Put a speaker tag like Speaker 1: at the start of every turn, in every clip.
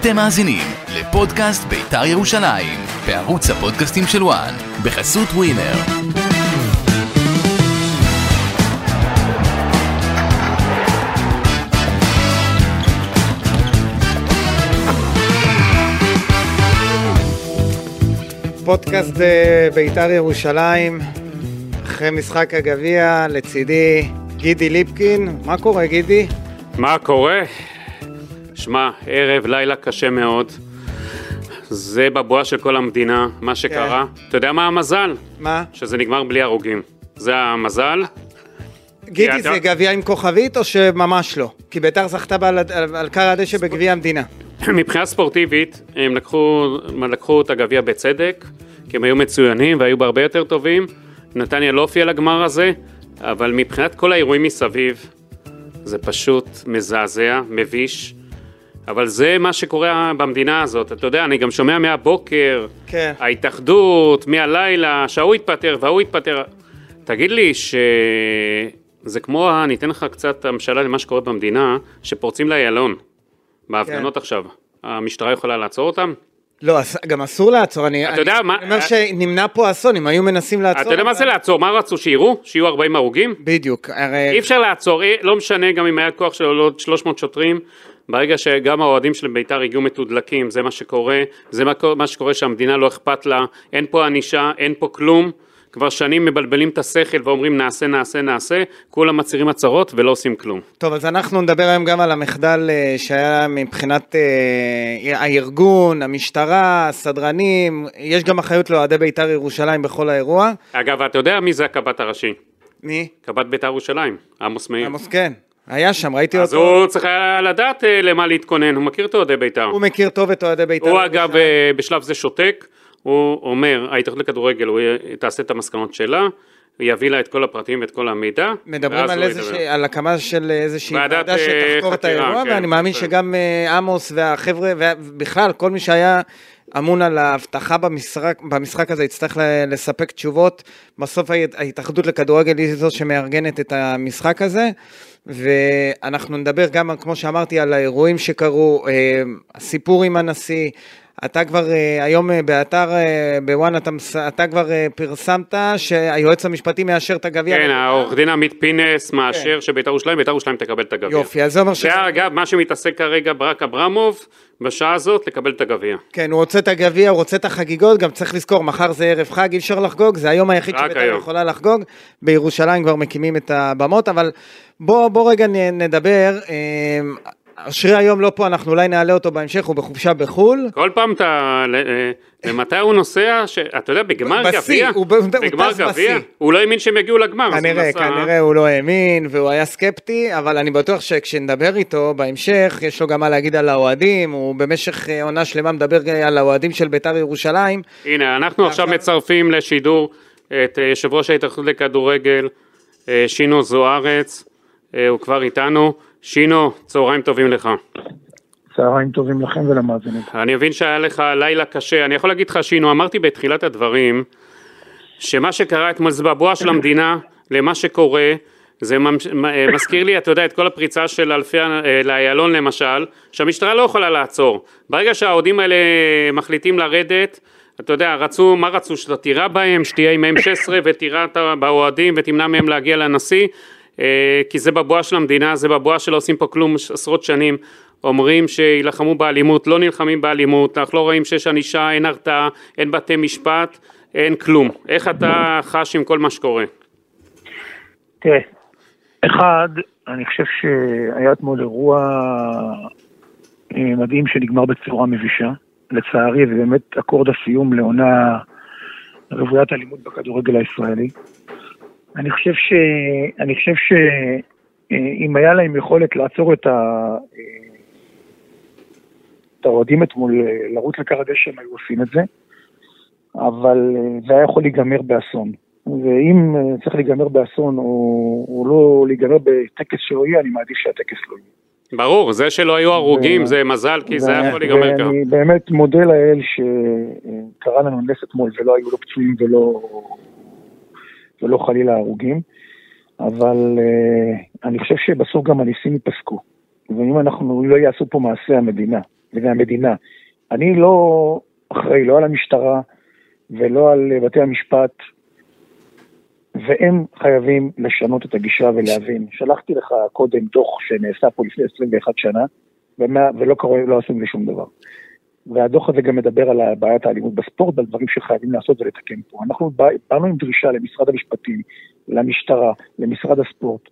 Speaker 1: אתם מאזינים לפודקאסט בית"ר ירושלים, בערוץ הפודקאסטים של וואן, בחסות ווינר.
Speaker 2: פודקאסט אה, בית"ר ירושלים, אחרי משחק הגביע, לצידי גידי ליפקין. מה קורה גידי?
Speaker 3: מה קורה? שמע, ערב, לילה קשה מאוד. זה בבואה של כל המדינה, מה שקרה. אתה יודע מה המזל?
Speaker 2: מה?
Speaker 3: שזה נגמר בלי הרוגים. זה המזל.
Speaker 2: גידי זה גביע עם כוכבית או שממש לא? כי בית"ר זכתה על על קר הדשא בגביע המדינה.
Speaker 3: מבחינה ספורטיבית, הם לקחו, לקחו את הגביע בצדק, כי הם היו מצוינים והיו בהרבה יותר טובים. נתניה לא הופיע לגמר הזה, אבל מבחינת כל האירועים מסביב, זה פשוט מזעזע, מביש. אבל זה מה שקורה במדינה הזאת. אתה יודע, אני גם שומע מהבוקר,
Speaker 2: כן.
Speaker 3: ההתאחדות, מהלילה, שההוא התפטר וההוא התפטר. תגיד לי שזה כמו, אני אתן לך קצת המשלה למה שקורה במדינה, שפורצים לאיילון, בהפגנות
Speaker 2: כן.
Speaker 3: עכשיו. המשטרה יכולה לעצור אותם?
Speaker 2: לא, גם אסור לעצור. אני
Speaker 3: אתה
Speaker 2: אני-
Speaker 3: יודע מה-
Speaker 2: אומר שנמנע פה אסון, אם היו מנסים לעצור...
Speaker 3: אתה יודע מה זה לעצור? מה רצו, שיראו? שיהיו 40 הרוגים?
Speaker 2: בדיוק. הרי...
Speaker 3: אי אפשר לעצור, לא משנה גם אם היה כוח של עוד 300 שוטרים, ברגע שגם האוהדים של בית"ר הגיעו מתודלקים, זה מה שקורה, זה מה, מה שקורה שהמדינה לא אכפת לה, אין פה ענישה, אין פה כלום, כבר שנים מבלבלים את השכל ואומרים נעשה, נעשה, נעשה, כולם מצהירים הצהרות ולא עושים כלום.
Speaker 2: טוב, אז אנחנו נדבר היום גם על המחדל אה, שהיה מבחינת אה, הארגון, המשטרה, הסדרנים, יש גם אחריות לאוהדי בית"ר ירושלים בכל האירוע.
Speaker 3: אגב, אתה יודע מי זה הקב"ט הראשי?
Speaker 2: מי?
Speaker 3: קב"ט בית"ר ירושלים, עמוס מאיר.
Speaker 2: עמוס, כן. היה שם, ראיתי
Speaker 3: אז
Speaker 2: אותו.
Speaker 3: הוא צריך היה לדעת אה, למה להתכונן, הוא מכיר את אוהדי בית"ר.
Speaker 2: הוא מכיר טוב את אוהדי בית"ר.
Speaker 3: הוא אגב. אה, בשלב זה שותק, הוא אומר, ההתאחדות לכדורגל, הוא תעשה את המסקנות שלה, יביא לה את כל הפרטים ואת כל המידע.
Speaker 2: מדברים על, איזה ש... על הקמה של איזושהי ועדה
Speaker 3: אה,
Speaker 2: שתחקור את האירוע,
Speaker 3: כן,
Speaker 2: ואני מאמין
Speaker 3: כן.
Speaker 2: שגם עמוס והחבר'ה, ובכלל כל מי שהיה אמון על האבטחה במשחק, במשחק הזה יצטרך לספק תשובות. בסוף ההת- ההתאחדות לכדורגל היא זו שמארגנת את המשחק הזה, ואנחנו נדבר גם, כמו שאמרתי, על האירועים שקרו, אה, הסיפור עם הנשיא. אתה כבר אה, היום אה, באתר, אה, בוואן, אתה, אתה כבר פרסמת שהיועץ המשפטי מאשר את הגביע.
Speaker 3: כן,
Speaker 2: לבית"ר.
Speaker 3: העורך דין עמית פינס מאשר שבית"ר ירושלים, בית"ר ירושלים תקבל את הגביע.
Speaker 2: כן. יופי, אז זה אומר ש...
Speaker 3: זה אגב מה שמתעסק כרגע ברק אברמוב, בשעה הזאת לקבל את הגביע.
Speaker 2: כן, הוא רוצה את הגביע, הוא רוצה את החגיגות, גם צריך לזכור, מחר זה ערב חג, אי אפשר לחגוג, זה היום היחיד שבית"ר. יכולה לחגוג. בירושלים כבר מקימים את הבמות, אבל בוא, בוא רגע נדבר. אשרי היום לא פה, אנחנו אולי נעלה אותו בהמשך, הוא בחופשה בחו"ל.
Speaker 3: כל פעם אתה, ל- אה, למתי הוא נוסע, ש- אתה יודע, בגמר גביע,
Speaker 2: הוא
Speaker 3: בגמר גביע. הוא לא האמין שהם יגיעו לגמר,
Speaker 2: כנראה, כנראה הוא לא האמין והוא היה סקפטי, אבל אני בטוח שכשנדבר איתו בהמשך, יש לו גם מה להגיד על האוהדים, הוא במשך אה, עונה שלמה מדבר על האוהדים של בית"ר ירושלים.
Speaker 3: הנה, אנחנו עכשיו מצרפים לשידור את אה, יושב ראש ההתאחדות לכדורגל, אה, שינו זוארץ, אה, הוא כבר איתנו. שינו, צהריים טובים לך.
Speaker 4: צהריים טובים לכם ולמאזינים.
Speaker 3: אני מבין שהיה לך לילה קשה, אני יכול להגיד לך, שינו, אמרתי בתחילת הדברים, שמה שקרה אתמול זה בבואה של המדינה למה שקורה, זה ממש- אה, מזכיר לי, אתה יודע, את כל הפריצה של אלפי, אה, לאיילון למשל, שהמשטרה לא יכולה לעצור. ברגע שהאוהדים האלה מחליטים לרדת, אתה יודע, רצו, מה רצו? שאתה תירה בהם, שתהיה עם M16 ותירה באוהדים ותמנע מהם להגיע לנשיא, כי זה בבואה של המדינה, זה בבואה שלא עושים פה כלום עשרות שנים. אומרים שיילחמו באלימות, לא נלחמים באלימות, אנחנו לא רואים שיש ענישה, אין הרתעה, אין בתי משפט, אין כלום. איך אתה חש עם כל מה שקורה?
Speaker 4: תראה, אחד, אני חושב שהיה אתמול אירוע אה, מדהים שנגמר בצורה מבישה. לצערי, זה באמת אקורד הסיום לעונה רוויית אלימות בכדורגל הישראלי. אני חושב ש... אני חושב שאם היה להם יכולת לעצור את ה... אה, את האוהדים אתמול אה, לרוץ לכר הדשא, הם היו עושים את זה. אבל אה, זה היה יכול להיגמר באסון. ואם אה, צריך להיגמר באסון או, או לא להיגמר בטקס שלא יהיה, אני מעדיף שהטקס לא יהיה.
Speaker 3: ברור, זה שלא היו הרוגים
Speaker 4: ו-
Speaker 3: זה מזל, כי זה
Speaker 4: ו-
Speaker 3: היה יכול להיגמר ככה.
Speaker 4: ואני באמת מודה לאל שקרה לנו נס אתמול ולא היו לו פצועים ולא, ולא חלילה הרוגים, אבל אה, אני חושב שבסוף גם הניסים ייפסקו. ואם אנחנו לא יעשו פה מעשה המדינה, ומהמדינה. אני לא אחראי לא על המשטרה ולא על בתי המשפט, והם חייבים לשנות את הגישה ולהבין. שלחתי לך קודם דוח שנעשה פה לפני 21 שנה, ומה, ולא קורה, לא עשו לי שום דבר. והדוח הזה גם מדבר על בעיית האלימות בספורט ועל דברים שחייבים לעשות ולתקן פה. אנחנו באנו עם דרישה למשרד המשפטים, למשטרה, למשרד הספורט,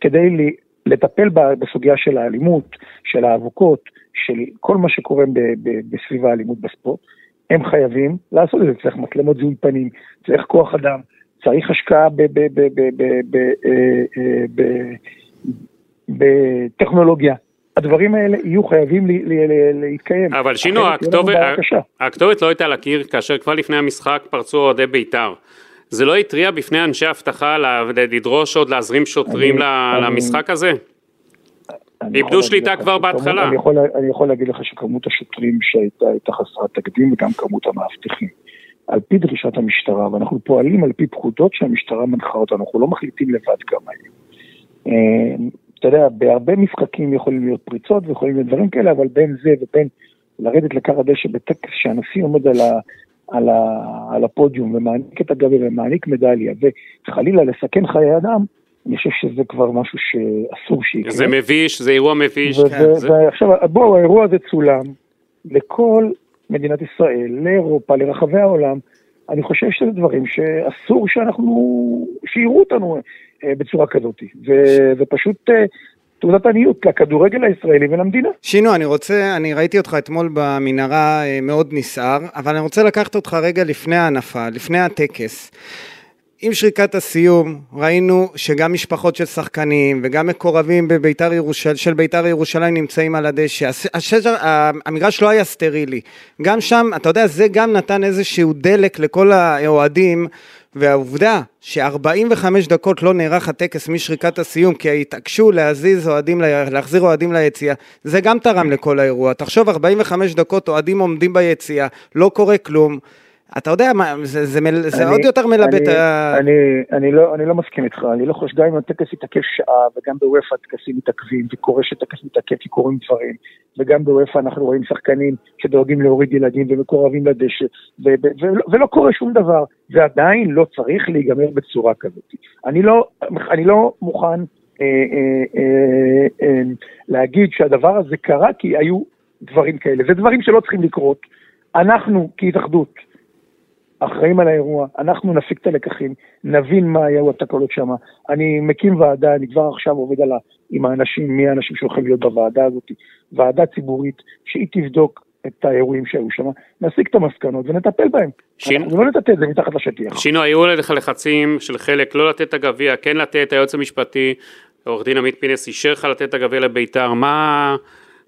Speaker 4: כדי לטפל בסוגיה של האלימות, של האבוקות, של כל מה שקורה בסביב האלימות בספורט, הם חייבים לעשות את זה. צריך מצלמות זיהוי פנים, צריך כוח אדם, צריך השקעה בטכנולוגיה. הדברים האלה יהיו חייבים להתקיים.
Speaker 3: אבל שינו, הכתובת, הכתובת לא הייתה על הקיר כאשר כבר לפני המשחק פרצו אוהדי בית"ר. זה לא התריע בפני אנשי אבטחה לדרוש עוד להזרים שוטרים אני, למשחק אני, הזה? איבדו שליטה כבר בהתחלה.
Speaker 4: אני יכול, אני יכול להגיד לך שכמות השוטרים שהייתה הייתה חסרת תקדים וגם כמות המאבטחים. על פי דרישת המשטרה, ואנחנו פועלים על פי פקודות שהמשטרה מנחה אותנו, אנחנו לא מחליטים לבד כמה הם. אתה יודע, בהרבה משחקים יכולים להיות פריצות ויכולים להיות דברים כאלה, אבל בין זה ובין לרדת לכר הדשא בטקס שהנשיא עומד על, ה, על, ה, על הפודיום ומעניק את הגבי ומעניק מדליה, וחלילה לסכן חיי אדם, אני חושב שזה כבר משהו שאסור שיקרה.
Speaker 3: זה מביש, זה אירוע מביש.
Speaker 4: כן, זה... ועכשיו, בואו, האירוע הזה צולם לכל מדינת ישראל, לאירופה, לרחבי העולם. אני חושב שזה דברים שאסור שאנחנו, שיראו אותנו אה, בצורה כזאת. זה פשוט אה, תעודת עניות לכדורגל הישראלי ולמדינה.
Speaker 2: שינו, אני רוצה, אני ראיתי אותך אתמול במנהרה אה, מאוד נסער, אבל אני רוצה לקחת אותך רגע לפני ההנפה, לפני הטקס. עם שריקת הסיום ראינו שגם משפחות של שחקנים וגם מקורבים בביתר ירושל, של ביתר ירושלים נמצאים על הדשא. השזר, המגרש לא היה סטרילי. גם שם, אתה יודע, זה גם נתן איזשהו דלק לכל האוהדים והעובדה ש-45 דקות לא נערך הטקס משריקת הסיום כי התעקשו להזיז אוהדים, להחזיר אוהדים ליציאה, זה גם תרם לכל האירוע. תחשוב 45 דקות אוהדים עומדים ביציאה, לא קורה כלום. אתה יודע מה, זה, זה, זה, זה עוד יותר מלבט.
Speaker 4: אני, ה... אני, אני, לא, אני לא מסכים איתך, אני לא חושב, גם אם הטקס יתעכב שעה, וגם בוופא הטקסים מתעכבים, וקורה שטקס מתעכב כי קורים דברים, וגם בוופא אנחנו רואים שחקנים שדואגים להוריד ילדים ומקורבים לדשא, ו, ו, ו, ולא, ולא קורה שום דבר, ועדיין לא צריך להיגמר בצורה כזאת. אני לא, אני לא מוכן אה, אה, אה, אה, להגיד שהדבר הזה קרה כי היו דברים כאלה. זה דברים שלא צריכים לקרות. אנחנו כהתאחדות, אחראים על האירוע, אנחנו נפיק את הלקחים, נבין מה היו התקלות שם. אני מקים ועדה, אני כבר עכשיו עובד על ה, עם האנשים, מי האנשים שהולכים להיות בוועדה הזאת, ועדה ציבורית, שהיא תבדוק את האירועים שהיו שם, נסיק את המסקנות ונטפל בהם. שינו, אנחנו לא נטטה את זה מתחת לשטיח.
Speaker 3: שינו, היו לך לחצים של חלק לא לתת את הגביע, כן לתת, היועץ המשפטי, עורך דין עמית פינס אישר לך לתת את הגביע לביתר, מה...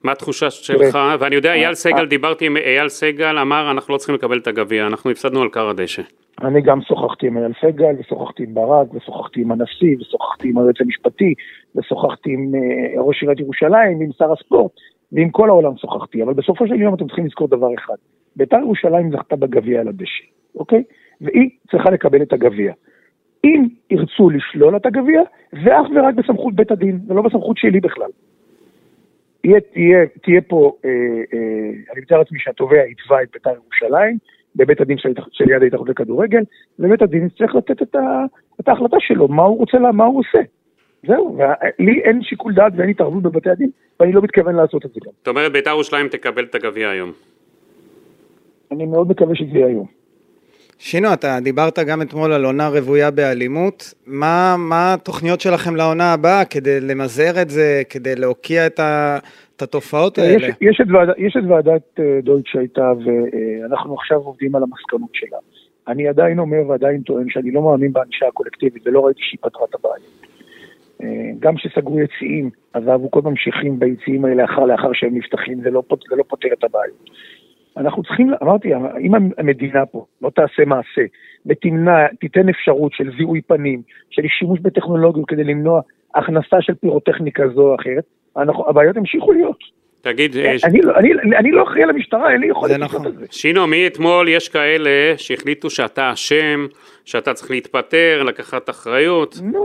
Speaker 3: מה התחושה שלך? ואני יודע, אייל סגל, דיברתי עם אייל סגל, אמר אנחנו לא צריכים לקבל את הגביע, אנחנו הפסדנו על קר הדשא.
Speaker 4: אני גם שוחחתי עם אייל סגל, ושוחחתי עם ברק, ושוחחתי עם הנשיא, ושוחחתי עם היועץ המשפטי, ושוחחתי עם אה, ראש עיריית ירושלים, עם שר הספורט, ועם כל העולם שוחחתי, אבל בסופו של יום אתם צריכים לזכור דבר אחד, בית"ר ירושלים זכתה בגביע על הדשא, אוקיי? והיא צריכה לקבל את הגביע. אם ירצו לשלול את הגביע, זה אך ורק בסמכות בית הדין, ולא בסמכות שלי בכלל. תהיה, תהיה, תהיה פה, אה, אה, אני מתאר לעצמי שהתובע יתבע את בית"ר ירושלים בבית הדין של, של יד ההתאחדות לכדורגל, ובית הדין צריך לתת את, ה, את ההחלטה שלו, מה הוא רוצה, מה הוא עושה. זהו, לי אין שיקול דעת ואין התערבות בבתי הדין, ואני לא מתכוון לעשות את זה גם.
Speaker 3: זאת אומרת, בית"ר ירושלים תקבל את הגביע היום.
Speaker 4: אני מאוד מקווה שזה יהיה היום.
Speaker 2: שינו, אתה דיברת גם אתמול על עונה רוויה באלימות, מה, מה התוכניות שלכם לעונה הבאה כדי למזער את זה, כדי להוקיע את, ה, את התופעות האלה?
Speaker 4: יש, יש, את ועד, יש את ועדת אה, דויטש שהייתה, ואנחנו עכשיו עובדים על המסקנות שלה. אני עדיין אומר ועדיין טוען שאני לא מאמין בענישה הקולקטיבית ולא ראיתי שהיא פתרה את הבעיה. אה, גם כשסגרו יציאים, אז האבוקות ממשיכים ביציאים האלה לאחר, לאחר שהם נפתחים, זה לא, זה לא פותר את הבעיות. אנחנו צריכים, אמרתי, אם המדינה פה לא תעשה מעשה ותמנע, תיתן אפשרות של זיהוי פנים, של שימוש בטכנולוגיות כדי למנוע הכנסה של פירוטכניקה זו או אחרת, אנחנו, הבעיות המשיכו להיות.
Speaker 3: תגיד,
Speaker 4: אני, ש... אני, אני, אני לא אחראי על המשטרה, אין לי יכולת לעשות נכון. את זה.
Speaker 3: שינו, מאתמול יש כאלה שהחליטו שאתה אשם, שאתה צריך להתפטר, לקחת אחריות.
Speaker 4: נו,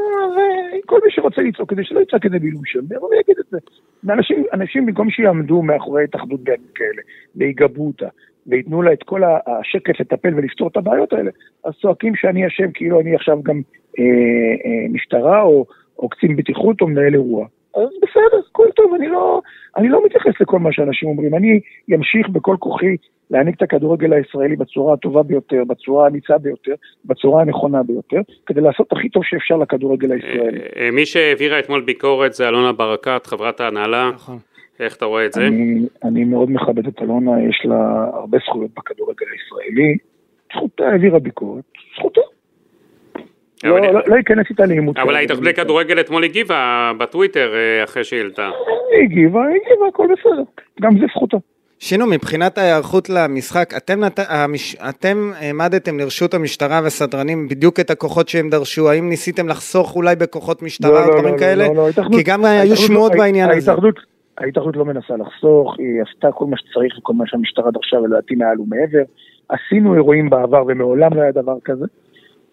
Speaker 4: כל מי שרוצה לצעוק את זה, שלא יצעק את זה בעילום שם, יבוא ויגיד את זה. ואנשים, אנשים במקום שיעמדו מאחורי התאחדות בימים כאלה, ויגבו אותה, וייתנו לה את כל השקט לטפל ולפתור את הבעיות האלה, אז צועקים שאני אשם כאילו אני עכשיו גם אה, אה, משטרה או, או קצין בטיחות או מנהל אירוע. אז בסדר, הכל טוב, אני לא, אני לא מתייחס לכל מה שאנשים אומרים. אני אמשיך בכל כוחי להעניק את הכדורגל הישראלי בצורה הטובה ביותר, בצורה האמיצה ביותר, בצורה הנכונה ביותר, כדי לעשות הכי טוב שאפשר לכדורגל הישראלי.
Speaker 3: אה, אה, מי שהעבירה אתמול ביקורת זה אלונה ברקת, חברת ההנהלה.
Speaker 2: נכון.
Speaker 3: איך אתה רואה את זה?
Speaker 4: אני, אני מאוד מכבד את אלונה, יש לה הרבה זכויות בכדורגל הישראלי. זכותה העבירה ביקורת, זכותה. לא, לא, לא אכנס איתה לעימות.
Speaker 3: אבל ההתאחדות לכדורגל אתמול הגיבה בטוויטר אה, אחרי שהיא העלתה.
Speaker 4: היא הגיבה, היא הגיבה, הכל בסדר. גם זה זכותה.
Speaker 2: שינו, מבחינת ההיערכות למשחק, אתם, נת... המש... אתם העמדתם לרשות המשטרה והסדרנים בדיוק את הכוחות שהם דרשו, האם ניסיתם לחסוך אולי בכוחות משטרה או דברים כאלה?
Speaker 4: ההתאחדות-
Speaker 2: כי גם היו שמועות
Speaker 4: לא-
Speaker 2: בעניין הזה.
Speaker 4: ההתאחדות- ההתאחדות לא מנסה לחסוך, היא עשתה כל מה שצריך וכל מה שהמשטרה דרשה ולדעתי מעל ומעבר. עשינו אירועים בעבר ומעולם לא היה דבר כזה,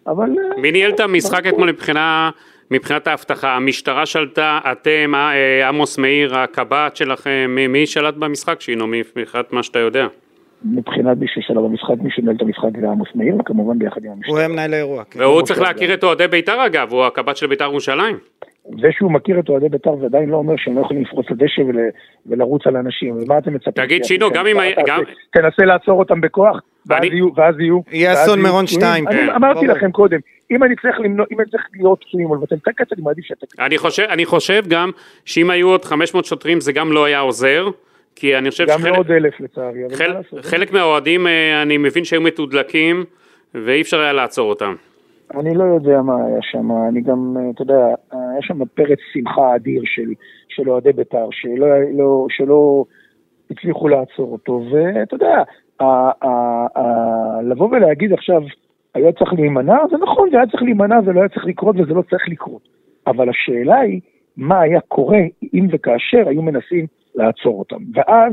Speaker 4: אבל... אה,
Speaker 3: מי ניהל את המשחק אתמול מבחינה, מבחינת האבטחה? המשטרה שלטה, אתם, אה, עמוס מאיר, הקב"ט שלכם, מי, מי שלט במשחק שינו מבחינת מה שאתה יודע?
Speaker 4: מבחינת מי ששלב במשחק, מי שמנהל את המשחק זה עמוס מאיר, וכמובן ביחד עם
Speaker 2: הוא
Speaker 4: המשטרה.
Speaker 2: היה מנהל האירוע. כן.
Speaker 3: והוא צריך להכיר את אוהדי בית"ר אגב, הוא הקב"ט של בית"ר ירושלים.
Speaker 4: זה שהוא מכיר את אוהדי בית"ר זה עדיין לא אומר שהם לא יכולים לפרוץ לדשא ול, ולרוץ על אנשים, ומה אתם מצפים?
Speaker 3: תגיד, שינו? גם אם גם-
Speaker 4: תנסה לעצור אותם בכוח, ואז
Speaker 3: אני-
Speaker 4: יהיו, ואז יהיו...
Speaker 2: יהיה אסון מירון
Speaker 4: פצועים.
Speaker 2: שתיים,
Speaker 4: אני
Speaker 3: כן,
Speaker 4: אמרתי
Speaker 2: ברור.
Speaker 4: לכם קודם, אם אני צריך למנוע, אם אני צריך להיות פצועים או לבטל את הקץ, אני מעדיף שאתה...
Speaker 3: אני חושב, אני חושב גם שאם היו עוד 500 שוטרים זה גם לא היה עוזר, כי אני חושב
Speaker 4: גם
Speaker 3: שחלק
Speaker 4: לא עוד אלף לצערי, אבל
Speaker 3: חל,
Speaker 4: מה לעשות?
Speaker 3: חלק מהאוהדים אה, אני מבין שהיו מתודלקים ואי אפשר היה לעצור אותם.
Speaker 4: אני לא יודע מה היה שם, אני גם, אה, אתה יודע, היה שם פרץ שמחה אדיר של, של אוהדי בית"ר, שלא, לא, שלא הצליחו לעצור אותו, ואתה יודע, לבוא ולהגיד עכשיו, היה צריך להימנע, זה נכון, זה היה צריך להימנע, זה לא היה צריך לקרות וזה לא צריך לקרות. אבל השאלה היא, מה היה קורה אם וכאשר היו מנסים לעצור אותם. ואז,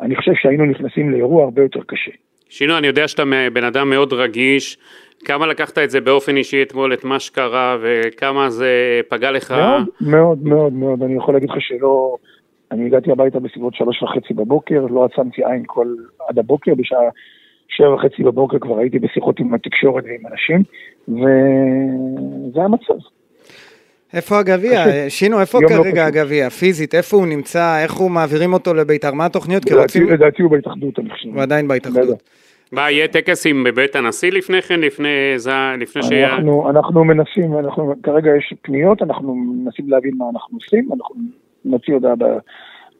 Speaker 4: אני חושב שהיינו נכנסים לאירוע הרבה יותר קשה.
Speaker 3: שינו, אני יודע שאתה בן אדם מאוד רגיש, כמה לקחת את זה באופן אישי אתמול, את מה שקרה, וכמה זה פגע לך?
Speaker 4: מאוד, מאוד, מאוד, מאוד. אני יכול להגיד לך שלא... אני הגעתי הביתה בסביבות שלוש וחצי בבוקר, לא עצמתי עין כל עד הבוקר, בשעה שבע וחצי בבוקר כבר הייתי בשיחות עם התקשורת ועם אנשים, וזה המצב.
Speaker 2: איפה הגביע? שינו, איפה
Speaker 4: לא
Speaker 2: כרגע
Speaker 4: פשוט.
Speaker 2: הגביע? פיזית, איפה הוא נמצא? איך הוא מעבירים אותו לבית"ר? מה התוכניות?
Speaker 4: לדעתי, הוא בהתאחדות, אני חושב.
Speaker 2: הוא עדיין
Speaker 4: לא.
Speaker 2: בהתאחדות.
Speaker 3: מה, יהיה טקס עם בבית הנשיא לפני כן, לפני זה, לפני שיהיה...
Speaker 4: אנחנו, אנחנו מנסים, אנחנו, כרגע יש פניות, אנחנו מנסים להבין מה אנחנו עושים, אנחנו נוציא הודעה ב-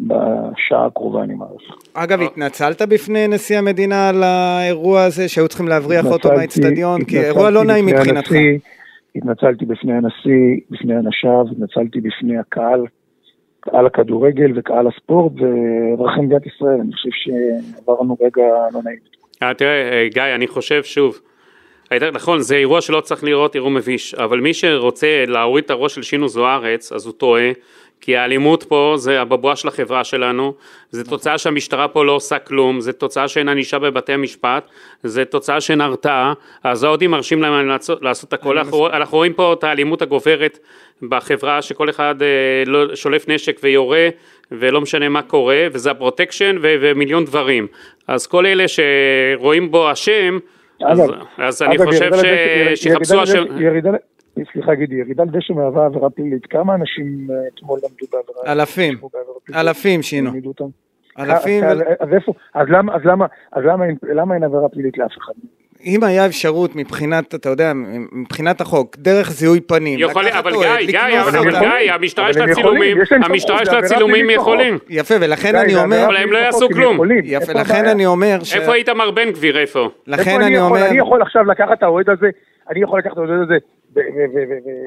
Speaker 4: בשעה הקרובה, אני מעריך.
Speaker 2: אגב, התנצלת בפני נשיא המדינה על האירוע הזה, שהיו צריכים להבריח אותו מהאיצטדיון? כי אירוע לא נעים מבחינתך.
Speaker 4: התנצלתי בפני הנשיא, בפני אנשיו, התנצלתי בפני הקהל, קהל הכדורגל וקהל הספורט ואזרחי מדינת ישראל. אני חושב שעברנו רגע לא נעים.
Speaker 3: אה, תראה, אה, גיא, אני חושב שוב, נכון, זה אירוע שלא צריך לראות, אירוע מביש, אבל מי שרוצה להוריד את הראש של שינו זוארץ, אז הוא טועה, כי האלימות פה זה הבבואה של החברה שלנו, זה תוצאה שהמשטרה פה לא עושה כלום, זה תוצאה שאין ענישה בבתי המשפט, זה תוצאה שאין הרתעה, אז האוהדים מרשים להם לעשות, לעשות הכל, אנחנו, אנחנו רואים פה את האלימות הגוברת בחברה, שכל אחד אה, לא, שולף נשק ויורה, ולא משנה מה קורה, וזה הפרוטקשן ו- ומיליון דברים. אז כל אלה שרואים בו אשם, אז,
Speaker 4: אגב,
Speaker 3: אז אני
Speaker 4: אגב,
Speaker 3: חושב ש... שיחפשו אשם...
Speaker 4: סליחה גידי, ירידה לדשא מהווה עבירה פלילית. כמה אנשים אה, אתמול למדו בעבירה?
Speaker 2: אלפים. אלפים, שינו. אלפים,
Speaker 4: אז- אז? אז אז אז למה אין עבירה פלילית לאף אחד?
Speaker 2: אם היה אפשרות מבחינת, אתה יודע, מבחינת החוק, דרך זיהוי פנים,
Speaker 3: יכול, אבל גיא, גיא, אבל. גיא, המשטרה יש לה צילומים, המשטרה יש לה צילומים. יכולים.
Speaker 2: יפה, ולכן
Speaker 4: גיא,
Speaker 2: אני אומר,
Speaker 3: אבל הם לא יעשו כלום.
Speaker 2: יפה, לכן? אני אומר, ש...
Speaker 3: איפה איתמר בן גביר, איפה?
Speaker 2: לכן אני אומר,
Speaker 4: אני יכול עכשיו לקחת את האוהד הזה, אני יכול לקחת את האוהד הזה,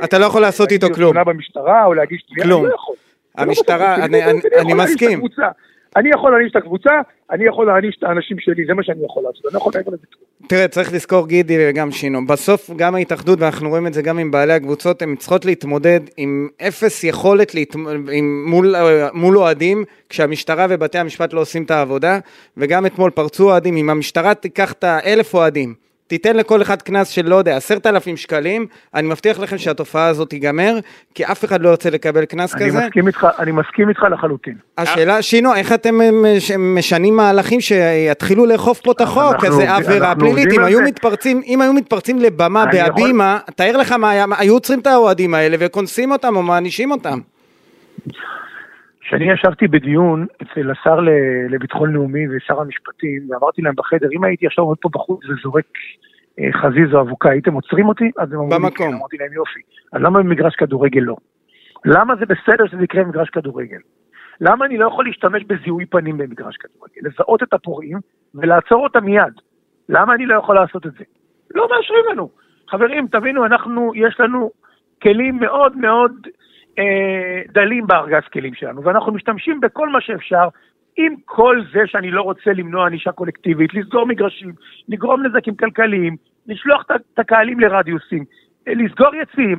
Speaker 2: אתה לא יכול לעשות איתו
Speaker 4: להגיש
Speaker 2: כלום.
Speaker 4: תלונה במשטרה או להגיש תביעה. אני לא יכול. לא
Speaker 2: המשטרה, אני- אני-
Speaker 4: יכול
Speaker 2: אני
Speaker 4: להעניש את
Speaker 2: מסכים.
Speaker 4: אני יכול להעניש את הקבוצה, אני יכול להעניש את האנשים שלי, זה מה שאני יכול לעשות, אני לא יכול מעבר לזה כלום.
Speaker 2: תראה, צריך לזכור גידי וגם שינו, בסוף גם ההתאחדות, ואנחנו רואים את זה גם עם בעלי הקבוצות, הן צריכות להתמודד עם אפס יכולת להתמ... עם... מול, מול אוהדים, כשהמשטרה ובתי המשפט לא עושים את העבודה, וגם אתמול פרצו אוהדים, אם המשטרה תיקח את האלף אוהדים, תיתן לכל אחד קנס של לא יודע, עשרת אלפים שקלים, אני מבטיח לכם שהתופעה הזאת תיגמר, כי אף אחד לא ירצה לקבל קנס
Speaker 4: אני
Speaker 2: כזה.
Speaker 4: מסכים איתך, אני מסכים איתך לחלוטין.
Speaker 2: השאלה, שינו, איך אתם אה, מש- משנים מהלכים שיתחילו לאכוף פה את החוק?
Speaker 4: אנחנו
Speaker 2: אז זה
Speaker 4: עובדים-
Speaker 2: עבירה פלילית, אם היו. מתפרצים, אם היו מתפרצים לבמה
Speaker 4: אני
Speaker 2: בהבימה, תאר לך מה היה, היו עוצרים את האוהדים האלה וקונסים אותם או מענישים אותם.
Speaker 4: כשאני ישבתי בדיון אצל השר לביטחון לאומי ושר המשפטים, ואמרתי להם בחדר, אם הייתי עכשיו עומד פה בחוץ וזורק אה, חזיז או אבוקה, הייתם עוצרים אותי? אז הם אמרו לי. כן, אמרתי להם יופי. אז למה במגרש כדורגל לא? למה זה בסדר שזה יקרה במגרש כדורגל? למה אני לא יכול להשתמש בזיהוי פנים במגרש כדורגל? לזהות את הפורעים ולעצור אותם מיד. למה אני לא יכול לעשות את זה? לא מאשרים לנו. חברים, תבינו, אנחנו, יש לנו כלים מאוד מאוד דלים בארגז כלים שלנו, ואנחנו משתמשים בכל מה שאפשר, עם כל זה שאני לא רוצה למנוע ענישה קולקטיבית, לסגור מגרשים, לגרום נזקים כלכליים, לשלוח את- הקהלים לרדיוסים, אה, לסגור יציאים.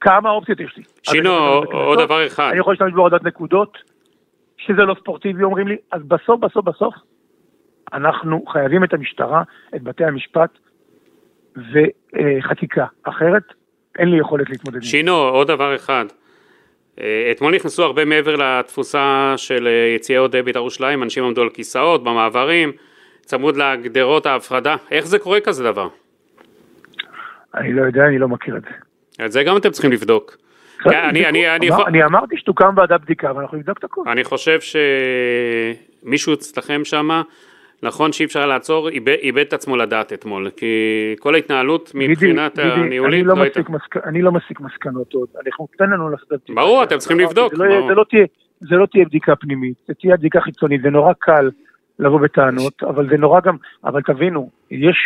Speaker 4: כמה אופציות יש לי?
Speaker 3: שינו, עוד דבר אחד.
Speaker 4: אני יכול להשתמש בהורדת נקודות, שזה לא ספורטיבי אומרים לי, אז בסוף בסוף בסוף אנחנו חייבים את המשטרה, את בתי המשפט וחקיקה, אחרת אין לי יכולת להתמודד.
Speaker 3: שינו, עוד דבר אחד. אה, אתמול נכנסו הרבה מעבר לתפוסה של אה, יציעי אוהדי בית"ר ירושלים, אנשים עמדו על כיסאות, במעברים, צמוד לגדרות ההפרדה. איך זה קורה כזה דבר?
Speaker 4: אני לא יודע, אני לא מכיר את זה.
Speaker 3: את זה גם אתם צריכים לבדוק. אני-
Speaker 4: אמרתי שתוקם ועדת בדיקה ואנחנו נבדוק את הכול.
Speaker 3: אני חושב שמישהו אצלכם שמה, נכון שאי אפשר לעצור, איבד, את עצמו לדעת אתמול, כי כל ההתנהלות מבחינת
Speaker 4: גידי,
Speaker 3: הניהולית
Speaker 4: אני לא
Speaker 3: לא הייתה.
Speaker 4: מסק- אני לא מסיק מסקנות עוד, אנחנו תן לנו לעשות.
Speaker 3: ברור, אתם צריכים לבדוק,
Speaker 4: זה לא. זה לא תהיה- זה לא תהיה בדיקה פנימית, זה תהיה בדיקה חיצונית, זה נורא קל לבוא בטענות, אבל זה נורא גם, אבל תבינו, יש,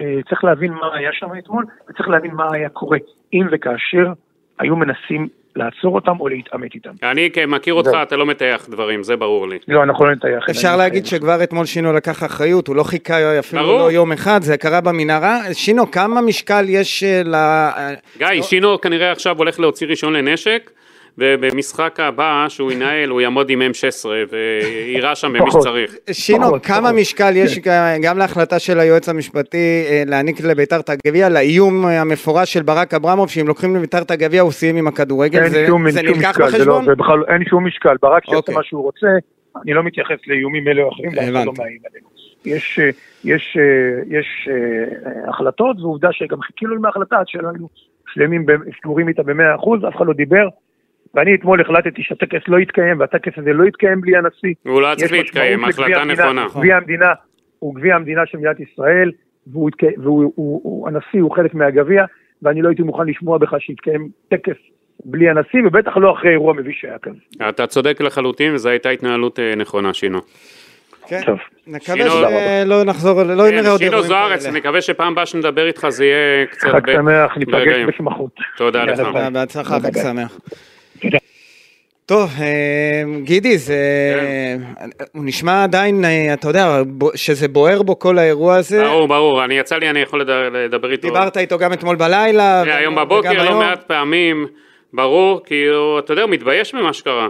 Speaker 4: אה, צריך להבין מה היה שם אתמול, וצריך להבין מה היה קורה, אם וכאשר היו מנסים לעצור אותם או להתעמת איתם.
Speaker 3: אני מכיר אותך. אתה לא מטייח דברים, זה ברור לי.
Speaker 4: לא, אנחנו לא נטייח.
Speaker 2: אפשר
Speaker 4: אני
Speaker 2: להגיד. שכבר אתמול שינו לקח אחריות, הוא לא חיכה אפילו
Speaker 3: ברור.
Speaker 2: לא יום אחד, זה קרה במנהרה. שינו, כמה משקל יש אה, ל...
Speaker 3: גיא, שינו כנראה עכשיו הולך להוציא רישיון לנשק, ובמשחק הבא שהוא ינהל הוא יעמוד עם M16 ויירה שם במי. שצריך.
Speaker 2: שינו, כמה. משקל יש גם- להחלטה של היועץ המשפטי אה, להעניק לביתר את הגביע, לאיום אה, המפורש של ברק אברמוב, שאם לוקחים לביתר את הגביע הוא סיים עם הכדורגל, זה
Speaker 4: שום,
Speaker 2: זה נלקח
Speaker 4: משקל, לא,
Speaker 2: בחשבון?
Speaker 4: בכלל אין שום משקל, ברק שיעשה
Speaker 2: אוקיי.
Speaker 4: מה שהוא רוצה, אני לא מתייחס לאיומים אלה או אחרים, ואף אחד לא. מאיים עלינו. יש, אה, יש, יש החלטות, ועובדה שגם חיכינו עם ההחלטה שלנו שלמים, סגורים איתה במאה אחוז, אף אחד לא דיבר, ואני אתמול החלטתי שהטקס לא יתקיים, והטקס הזה לא יתקיים בלי הנשיא.
Speaker 3: הוא לא צריך להתקיים, החלטה
Speaker 4: המדינה.
Speaker 3: נכונה.
Speaker 4: גביע המדינה הוא גביע המדינה של מדינת ישראל, והוא, הוא, הוא, הנשיא הוא חלק מהגביע, ואני לא הייתי מוכן לשמוע בכלל שיתקיים טקס בלי הנשיא, ובטח לא אחרי אירוע מביש שהיה כזה.
Speaker 3: אתה צודק לחלוטין, וזו הייתה התנהלות אה, נכונה, שינו.
Speaker 2: כן.
Speaker 4: טוב.
Speaker 2: נקווה
Speaker 3: שינו-
Speaker 2: שלא נחזור, לא
Speaker 3: כן,
Speaker 2: נראה עוד
Speaker 3: שינו
Speaker 2: אירועים
Speaker 3: זוארץ,
Speaker 2: כאלה.
Speaker 3: נקווה שפעם הבאה שנדבר איתך זה יהיה קצת...
Speaker 4: חג
Speaker 3: ב-
Speaker 4: שמח, ניפגש. בשמחות.
Speaker 3: תודה לך.
Speaker 2: בהצלחה, חג. שמח.
Speaker 4: תודה.
Speaker 2: טוב, אה, גידי, זה... הוא נשמע עדיין, אה, אתה יודע, שזה בוער בו כל האירוע הזה.
Speaker 3: ברור, ברור, אני יצא לי, אני יכול לד- לדבר איתו.
Speaker 2: דיברת איתו גם אתמול בלילה.
Speaker 3: תראה, היום בבוקר לא. מעט פעמים, ברור, כי אתה יודע, הוא מתבייש ממה שקרה.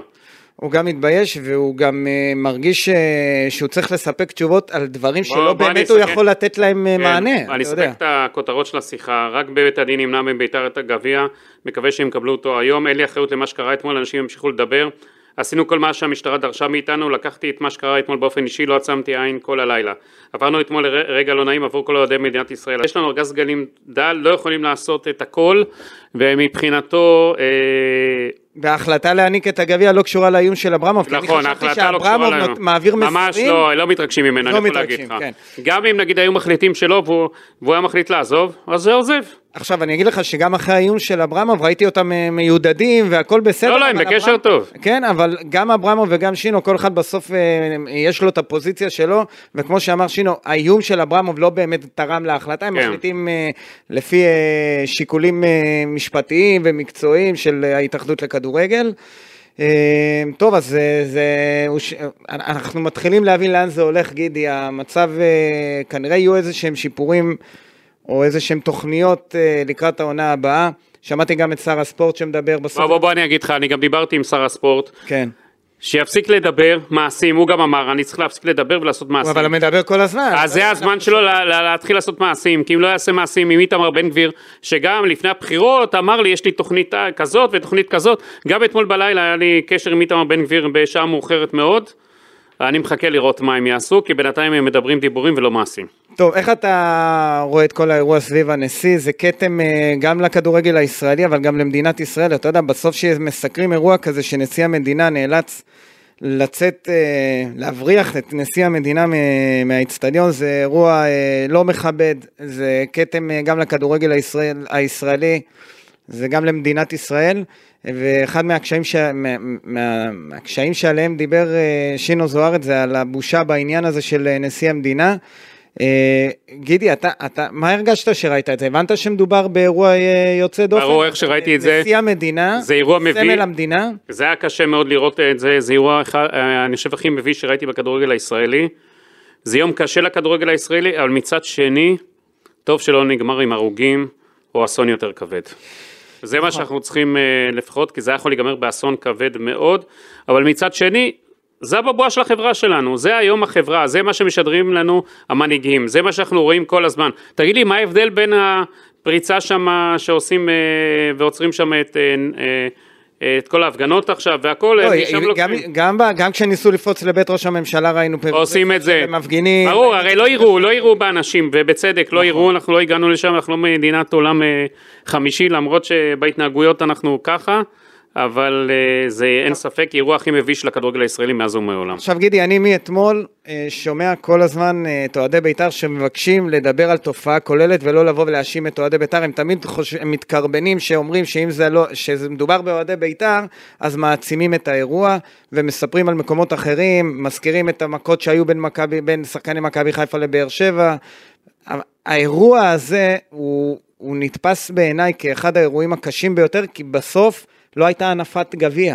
Speaker 2: הוא גם מתבייש והוא גם אה, מרגיש אה, שהוא צריך לספק תשובות על דברים
Speaker 3: בוא-
Speaker 2: שלא
Speaker 3: בוא
Speaker 2: באמת הוא. יכול לתת להם אה,
Speaker 3: כן,
Speaker 2: מענה,
Speaker 3: אני. אספק את הכותרות של השיחה, רק בבית הדין נמנע מביתר את הגביע, מקווה שהם יקבלו אותו היום, אין לי אחריות למה שקרה אתמול, אנשים ימשיכו לדבר. עשינו כל מה שהמשטרה דרשה מאיתנו, לקחתי את מה שקרה אתמול באופן אישי, לא עצמתי עין כל הלילה. עברנו אתמול לר- רגע לא נעים עבור כל אוהדי מדינת ישראל. יש לנו ארגז גלים דל, לא יכולים לעשות את הכל, ומבחינתו, אה,
Speaker 2: וההחלטה להעניק את הגביע לא קשורה לאיום של אברמוב, כי אני
Speaker 3: נכון,
Speaker 2: חשבתי
Speaker 3: לא
Speaker 2: שאברמוב. נות- מעביר מסרים.
Speaker 3: ממש לא, לא מתרגשים ממנו,
Speaker 2: לא
Speaker 3: אני יכול להגיד לך.
Speaker 2: כן.
Speaker 3: גם אם נגיד היו מחליטים שלא, והוא והוא היה מחליט לעזוב, אז זה עוזב.
Speaker 2: עכשיו אני אגיד לך שגם אחרי האיום של אברמוב ראיתי אותם אה, מיודדים והכל בסדר.
Speaker 3: לא, לא, הם בקשר
Speaker 2: אברמוב-
Speaker 3: טוב.
Speaker 2: כן, אבל גם אברמוב וגם שינו, כל אחד בסוף אה, יש לו את הפוזיציה שלו, וכמו שאמר שינו, האיום של אברמוב לא באמת תרם להחלטה, הם
Speaker 3: כן.
Speaker 2: מחליטים אה, לפי אה, שיקולים אה, משפטיים ומקצועיים של אה, ההתאחדות לכדורגל. אה, טוב, אז זה, זה, אנחנו מתחילים להבין לאן זה הולך, גידי, המצב, אה, כנראה יהיו איזה שהם שיפורים או איזה שהם תוכניות אה, לקראת העונה הבאה. שמעתי גם את שר הספורט שמדבר בסוף.
Speaker 3: בוא, בוא, בוא אני אגיד לך, אני גם דיברתי עם שר הספורט,
Speaker 2: כן.
Speaker 3: שיפסיק לדבר מעשים, הוא גם אמר, אני צריך להפסיק לדבר ולעשות מעשים.
Speaker 2: אבל הוא מדבר כל הזמן.
Speaker 3: אז זה הזמן שלו לה- לה- להתחיל לעשות מעשים, כי אם לא יעשה מעשים עם איתמר בן גביר, שגם לפני הבחירות אמר לי יש לי תוכנית אה, כזאת ותוכנית כזאת, גם אתמול בלילה היה לי קשר עם איתמר בן גביר בשעה מאוחרת מאוד, אני מחכה לראות מה הם יעשו, כי בינתיים הם מדברים דיבורים ולא מעשים.
Speaker 2: טוב, איך אתה רואה את כל האירוע סביב הנשיא? זה כתם אה, גם לכדורגל הישראלי, אבל גם למדינת ישראל. אתה יודע, בסוף שמסקרים אירוע כזה שנשיא המדינה נאלץ לצאת, אה, להבריח את נשיא המדינה מהאיצטדיון, זה אירוע אה, לא מכבד, זה כתם גם לכדורגל הישראל, הישראלי, זה גם למדינת ישראל. ואחד מהקשיים, ש... מה... מה... מהקשיים שעליהם דיבר אה, שינו זוארץ זה על הבושה בעניין הזה של אה, נשיא המדינה. אה, גידי, אתה, אתה, מה הרגשת שראית את זה? הבנת שמדובר באירוע יוצא דופן?
Speaker 3: ברור, איך שראיתי את זה.
Speaker 2: נשיא המדינה,
Speaker 3: זה אירוע מביא.
Speaker 2: סמל המדינה.
Speaker 3: זה היה קשה מאוד לראות את זה, זה אירוע, אני חושב, הכי מביש שראיתי בכדורגל הישראלי. זה יום קשה לכדורגל הישראלי, אבל מצד שני, טוב שלא נגמר עם הרוגים או אסון יותר כבד. זה מה שאנחנו צריכים אה, לפחות, כי זה היה יכול להיגמר באסון כבד מאוד, אבל מצד שני, זה הבבואה של החברה שלנו, זה היום החברה, זה מה שמשדרים לנו המנהיגים, זה מה שאנחנו רואים כל הזמן. תגיד לי, מה ההבדל בין הפריצה שם שעושים אה, ועוצרים שם את, אה, את כל ההפגנות עכשיו והכל,
Speaker 2: לא,
Speaker 3: משם
Speaker 2: גם,
Speaker 3: לוקחים.
Speaker 2: גם, ב- גם כשניסו לפרוץ לבית ראש הממשלה ראינו פירוט.
Speaker 3: עושים את זה.
Speaker 2: מפגינים.
Speaker 3: ברור, הרי לא יראו, לא יראו באנשים, ובצדק,
Speaker 2: נכון.
Speaker 3: לא יראו, אנחנו לא הגענו לשם, אנחנו לא מדינת עולם אה, חמישי, למרות שבהתנהגויות אנחנו ככה, אבל אה, זה אין ספק אירוע הכי מביש לכדורגל הישראלי מאז ומעולם.
Speaker 2: עכשיו גידי, אני מאתמול אה, שומע כל הזמן אה, את אוהדי בית"ר שמבקשים לדבר על תופעה כוללת ולא לבוא ולהאשים את אוהדי בית"ר, הם תמיד חושב, הם מתקרבנים שאומרים שאם זה לא, שזה מדובר באוהדי בית"ר, אז מעצימים את האירוע ומספרים על מקומות אחרים, מזכירים את המכות שהיו בין, מכבי, בין שחקני מכבי חיפה לבאר שבע. האירוע הזה הוא, הוא נתפס בעיניי כאחד האירועים הקשים ביותר, כי בסוף לא הייתה הנפת גביע.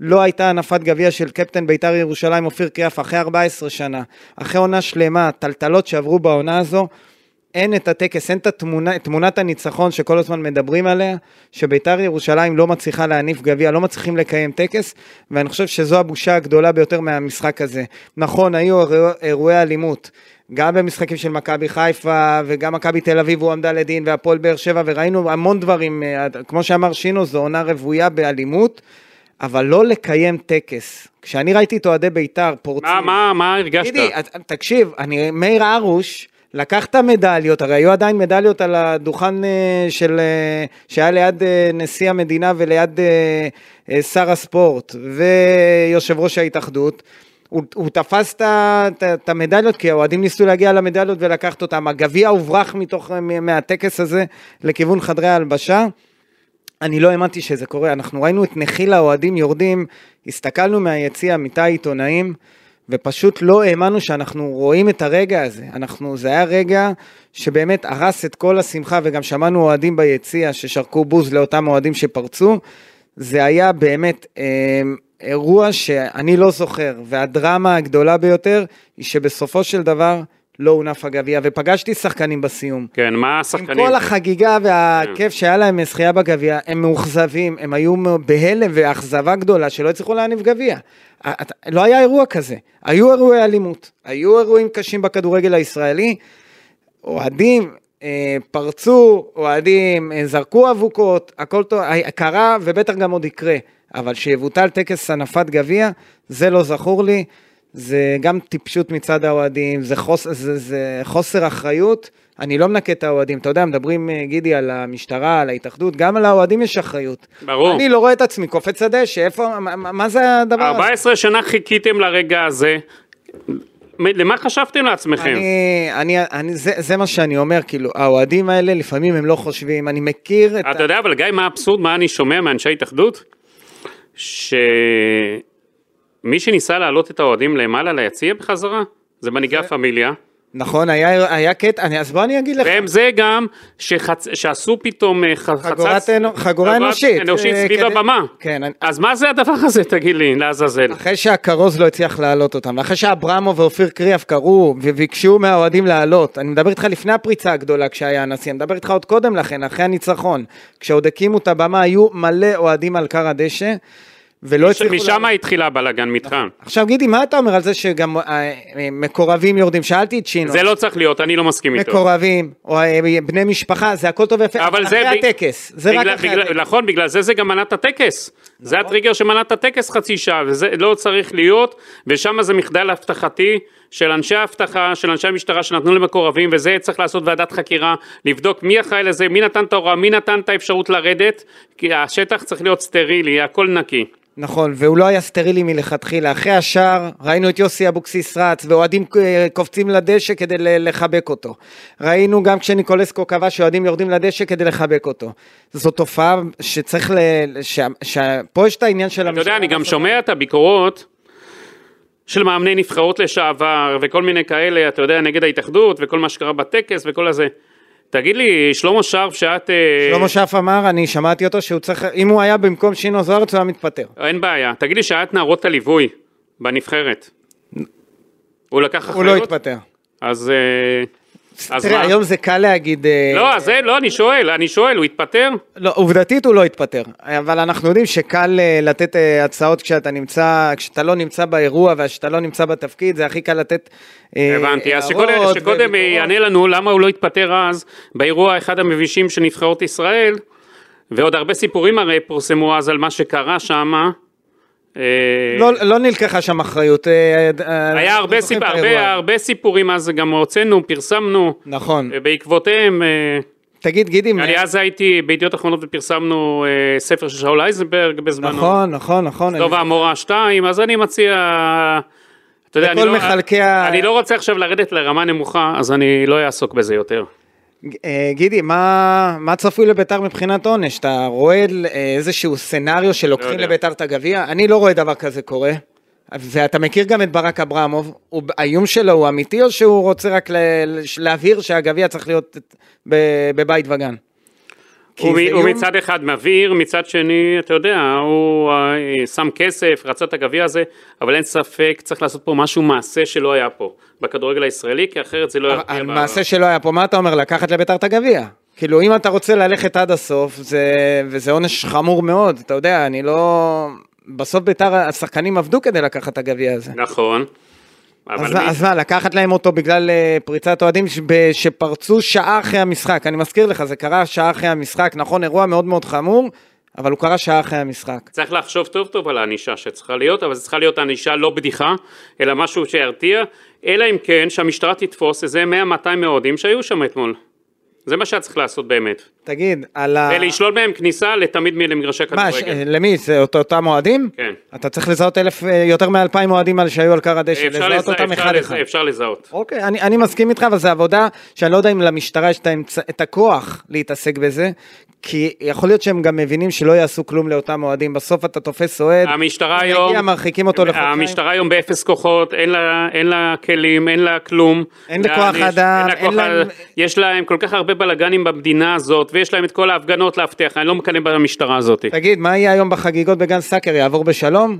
Speaker 2: לא הייתה הנפת גביע של קפטן בית"ר ירושלים אופיר קריאף אחרי 14 שנה, אחרי עונה שלמה, טלטלות שעברו בעונה הזו, אין את הטקס, אין את התמונה, תמונת הניצחון שכל הזמן מדברים עליה, שבית"ר ירושלים לא מצליחה להניף גביע, לא מצליחים לקיים טקס, ואני חושב שזו הבושה הגדולה ביותר מהמשחק הזה. נכון, היו אירוע- אירועי אלימות, גם במשחקים של מכבי חיפה, וגם מכבי תל אביב הועמדה לדין, והפועל באר שבע, וראינו המון דברים, אה, כמו שאמר שינו, זו עונה רוויה באלימות. אבל לא לקיים טקס. כשאני ראיתי את אוהדי בית"ר פורצים...
Speaker 3: מה, מה, מה הרגשת?
Speaker 2: גידי, את- תקשיב, אני, מאיר הרוש לקח את המדליות, הרי היו עדיין מדליות על הדוכן אה, של, אה, שהיה ליד נשיא המדינה וליד שר הספורט ויושב ראש ההתאחדות. הוא, הוא תפס את המדליות כי האוהדים ניסו להגיע למדליות ולקחת אותם. הגביע הוברח מתוך, מהטקס הזה לכיוון חדרי ההלבשה. אני לא האמנתי שזה קורה, אנחנו ראינו את נחיל האוהדים יורדים, הסתכלנו מהיציע, מתא העיתונאים, ופשוט לא האמנו שאנחנו רואים את הרגע הזה. אנחנו, זה היה רגע שבאמת הרס את כל השמחה, וגם שמענו אוהדים ביציע ששרקו בוז לאותם אוהדים שפרצו. זה היה באמת אה, אירוע שאני לא זוכר, והדרמה הגדולה ביותר היא שבסופו של דבר לא הונף הגביע, ופגשתי שחקנים בסיום.
Speaker 3: כן, מה
Speaker 2: עם
Speaker 3: השחקנים?
Speaker 2: כל החגיגה והכיף שהיה להם מזכייה בגביע, הם מאוכזבים, הם היו בהלם ואכזבה גדולה שלא הצליחו להניף גביע. לא היה אירוע כזה, היו אירועי אלימות, היו אירועים קשים בכדורגל הישראלי, אוהדים אה, פרצו, אוהדים אה, זרקו אבוקות, הכל טוב, קרה ובטח גם עוד יקרה, אבל שיבוטל טקס הנפת גביע, זה לא זכור לי. זה גם טיפשות מצד האוהדים, זה, חוס, זה, זה חוסר אחריות. אני לא מנקה את האוהדים, אתה יודע, מדברים, אה, גידי, על המשטרה, על ההתאחדות, גם על האוהדים יש אחריות.
Speaker 3: ברור.
Speaker 2: אני לא רואה את עצמי קופץ הדשא, איפה, מה, מה- זה הדבר הזה?
Speaker 3: 14 שנה חיכיתם לרגע הזה, למה חשבתם לעצמכם?
Speaker 2: אני, אני, אני, זה, זה מה שאני אומר, כאילו, האוהדים האלה לפעמים הם לא חושבים, אני מכיר את
Speaker 3: אתה יודע, אבל גיא, מה האבסורד, מה אני שומע מאנשי התאחדות? שמי שניסה להעלות את האוהדים למעלה ליציע בחזרה, זה מנהיגי הפמיליה.
Speaker 2: נכון, היה, היה קטע, אני, אז בוא אני אגיד לך.
Speaker 3: והם זה גם שחצ... שעשו פתאום אה, ח-
Speaker 2: חגורת
Speaker 3: חצץ...
Speaker 2: אנו- חגורה אנושית.
Speaker 3: אנושית
Speaker 2: אה,
Speaker 3: סביב
Speaker 2: כדי-
Speaker 3: הבמה.
Speaker 2: כן, אני-
Speaker 3: אז מה זה הדבר הזה, תגיד לי, לעזאזל?
Speaker 2: אחרי שהכרוז לא הצליח להעלות אותם, אחרי שאברמו ואופיר קריאף קראו וביקשו מהאוהדים לעלות, אני מדבר איתך לפני הפריצה הגדולה כשהיה הנשיא, אני מדבר איתך עוד קודם לכן, אחרי הניצחון, כשעוד הקימו את הבמה, היו מלא אוהדים על כר הדשא, ולא הצליחו...
Speaker 3: משם התחילה הבלאגן מתחם.
Speaker 2: עכשיו גידי, מה אתה אומר על זה שגם אה, מקורבים יורדים? שאלתי את שינו.
Speaker 3: זה לא צריך להיות, אני לא מסכים איתו.
Speaker 2: מקורבים, או אה, בני משפחה, זה הכל טוב ויפה,
Speaker 3: אבל
Speaker 2: אחרי
Speaker 3: זה ב-
Speaker 2: הטקס. זה רק
Speaker 3: בגלל-
Speaker 2: אחרי
Speaker 3: בגלל-
Speaker 2: הטקס.
Speaker 3: נכון, בגלל זה זה גם מנע את הטקס. זה. הטריגר שמנע את הטקס חצי שעה, וזה לא צריך להיות, ושם זה מחדל אבטחתי של אנשי האבטחה, של אנשי המשטרה שנתנו למקורבים, וזה צריך לעשות ועדת חקירה, לבדוק מי אחראי לזה, מי נתן את ההוראה, מי נתן את האפשרות לרדת, כי השטח צריך להיות סטרילי, הכל נקי.
Speaker 2: נכון, והוא לא היה סטרילי מלכתחילה. אחרי השער ראינו את יוסי אבוקסיס רץ, ואוהדים אה, קופצים לדשא כדי לחבק אותו. ראינו גם כשניקולסקו כבש שאוהדים יורדים לדשא כדי לחבק אותו. זו תופעה שצריך ל... ש... ש... פה יש את העניין של
Speaker 3: אתה יודע, אני גם שומע את הביקורות של מאמני נבחרות לשעבר, וכל מיני כאלה, אתה יודע, נגד ההתאחדות, וכל מה שקרה בטקס, וכל הזה. תגיד לי, שלמה שרף, שאת... אה,
Speaker 2: שלמה שף אמר, אני שמעתי אותו, שהוא צריך, אם הוא היה במקום שינו זוארץ הוא היה מתפטר.
Speaker 3: אין בעיה. תגיד לי שאת נערות הליווי בנבחרת. הוא לקח אחריות?
Speaker 2: הוא לא התפטר.
Speaker 3: אז... אה,
Speaker 2: תראה? היום זה קל להגיד... אה,
Speaker 3: לא, זה, לא, אני שואל, אני שואל, הוא התפטר?
Speaker 2: לא, עובדתית הוא לא התפטר, אבל אנחנו יודעים שקל אה, לתת אה, הצעות כשאתה נמצא, כשאתה לא נמצא באירוע וכשאתה לא נמצא בתפקיד, זה הכי קל לתת
Speaker 3: הבנתי, אז שקודם. יענה לנו למה הוא לא התפטר אז באירוע אחד המבישים של נבחרות ישראל, ועוד הרבה סיפורים הרי פורסמו אז על מה שקרה שם. אה,
Speaker 2: לא, לא נלקחה שם אחריות. אה, אה,
Speaker 3: היה הרבה, סיפ... הרבה, הרבה סיפורים אז גם הוצאנו, פרסמנו,
Speaker 2: נכון.
Speaker 3: ובעקבותיהם, אה,
Speaker 2: תגיד, גידי,
Speaker 3: אני אז הייתי בידיעות אחרונות ופרסמנו אה, ספר של שאול אייזנברג בזמנו.
Speaker 2: נכון, נכון, נכון.
Speaker 3: טוב
Speaker 2: אני-
Speaker 3: המורה 2, אז אני מציע, אתה יודע, אני לא,
Speaker 2: מחלקי ה-
Speaker 3: אני לא רוצה עכשיו לרדת לרמה נמוכה, אז אני לא אעסוק בזה יותר.
Speaker 2: אה, גידי, מה, מה צפוי לביתר מבחינת עונש? אתה רואה אה, איזשהו סצנריו שלוקחים
Speaker 3: לא.
Speaker 2: לביתר את הגביע? אני לא רואה דבר כזה קורה. ואתה מכיר גם את ברק אברמוב, הוא- האיום שלו הוא אמיתי או שהוא רוצה רק ל- להבהיר שהגביע צריך להיות בבית וגן?
Speaker 3: הוא, מ- הוא
Speaker 2: איום-
Speaker 3: מצד אחד מבהיר, מצד שני, אתה יודע, הוא אה, שם כסף, רצה את הגביע הזה, אבל אין ספק, צריך לעשות פה משהו מעשה שלא היה פה, בכדורגל הישראלי, כי אחרת זה לא ירתיע.
Speaker 2: על
Speaker 3: ב-
Speaker 2: מעשה שלא היה פה, מה אתה אומר? לקחת לביתר את הגביע. כאילו, אם אתה רוצה ללכת עד הסוף, זה, וזה עונש חמור מאוד, אתה יודע, אני לא... בסוף ביתר, השחקנים עבדו כדי לקחת את הגביע הזה.
Speaker 3: נכון.
Speaker 2: אז,
Speaker 3: מי-
Speaker 2: אז מה, לקחת להם אותו בגלל אה, פריצת אוהדים ש- שפרצו שעה אחרי המשחק. אני מזכיר לך, זה קרה שעה אחרי המשחק, נכון, אירוע מאוד מאוד חמור, אבל הוא קרה שעה אחרי המשחק.
Speaker 3: צריך לחשוב טוב טוב על הענישה שצריכה להיות, אבל זו צריכה להיות ענישה לא בדיחה, אלא משהו שירתיע, אלא אם כן שהמשטרה תתפוס איזה 100-200 אוהדים שהיו שם אתמול. זה מה שהיה צריך לעשות באמת.
Speaker 2: תגיד, על ה...
Speaker 3: ולשלול מהם כניסה לתמיד מ- למגרשי
Speaker 2: מה.
Speaker 3: כדורגל.
Speaker 2: למי? זה אותו, אותם אוהדים?
Speaker 3: כן.
Speaker 2: אתה צריך לזהות אלף, אה, יותר מאלפיים אוהדים על שהיו על כר הדשא, לזהות
Speaker 3: לז-
Speaker 2: אותם אחד
Speaker 3: לז-
Speaker 2: אחד.
Speaker 3: אפשר לזהות.
Speaker 2: אוקיי, אני, אני מסכים איתך, אבל זו עבודה שאני לא יודע אם למשטרה יש את, הכוח להתעסק בזה, כי יכול להיות שהם גם מבינים שלא יעשו כלום לאותם אוהדים. בסוף אתה תופס אוהד,
Speaker 3: המשטרה היום,
Speaker 2: מגיע, מרחיקים אותו לחודשיים.
Speaker 3: המשטרה היום באפס כוחות, אין לה, אין לה כלים, אין לה כלום.
Speaker 2: אין לה כוח אדם, אין לה-
Speaker 3: אדם. יש להם כל כך הרבה בלאגנים במדינה הזאת, ויש להם את כל ההפגנות לאבטח, אני לא מקנא במשטרה הזאת.
Speaker 2: תגיד, מה יהיה היום בחגיגות בגן סאקר? יעבור בשלום?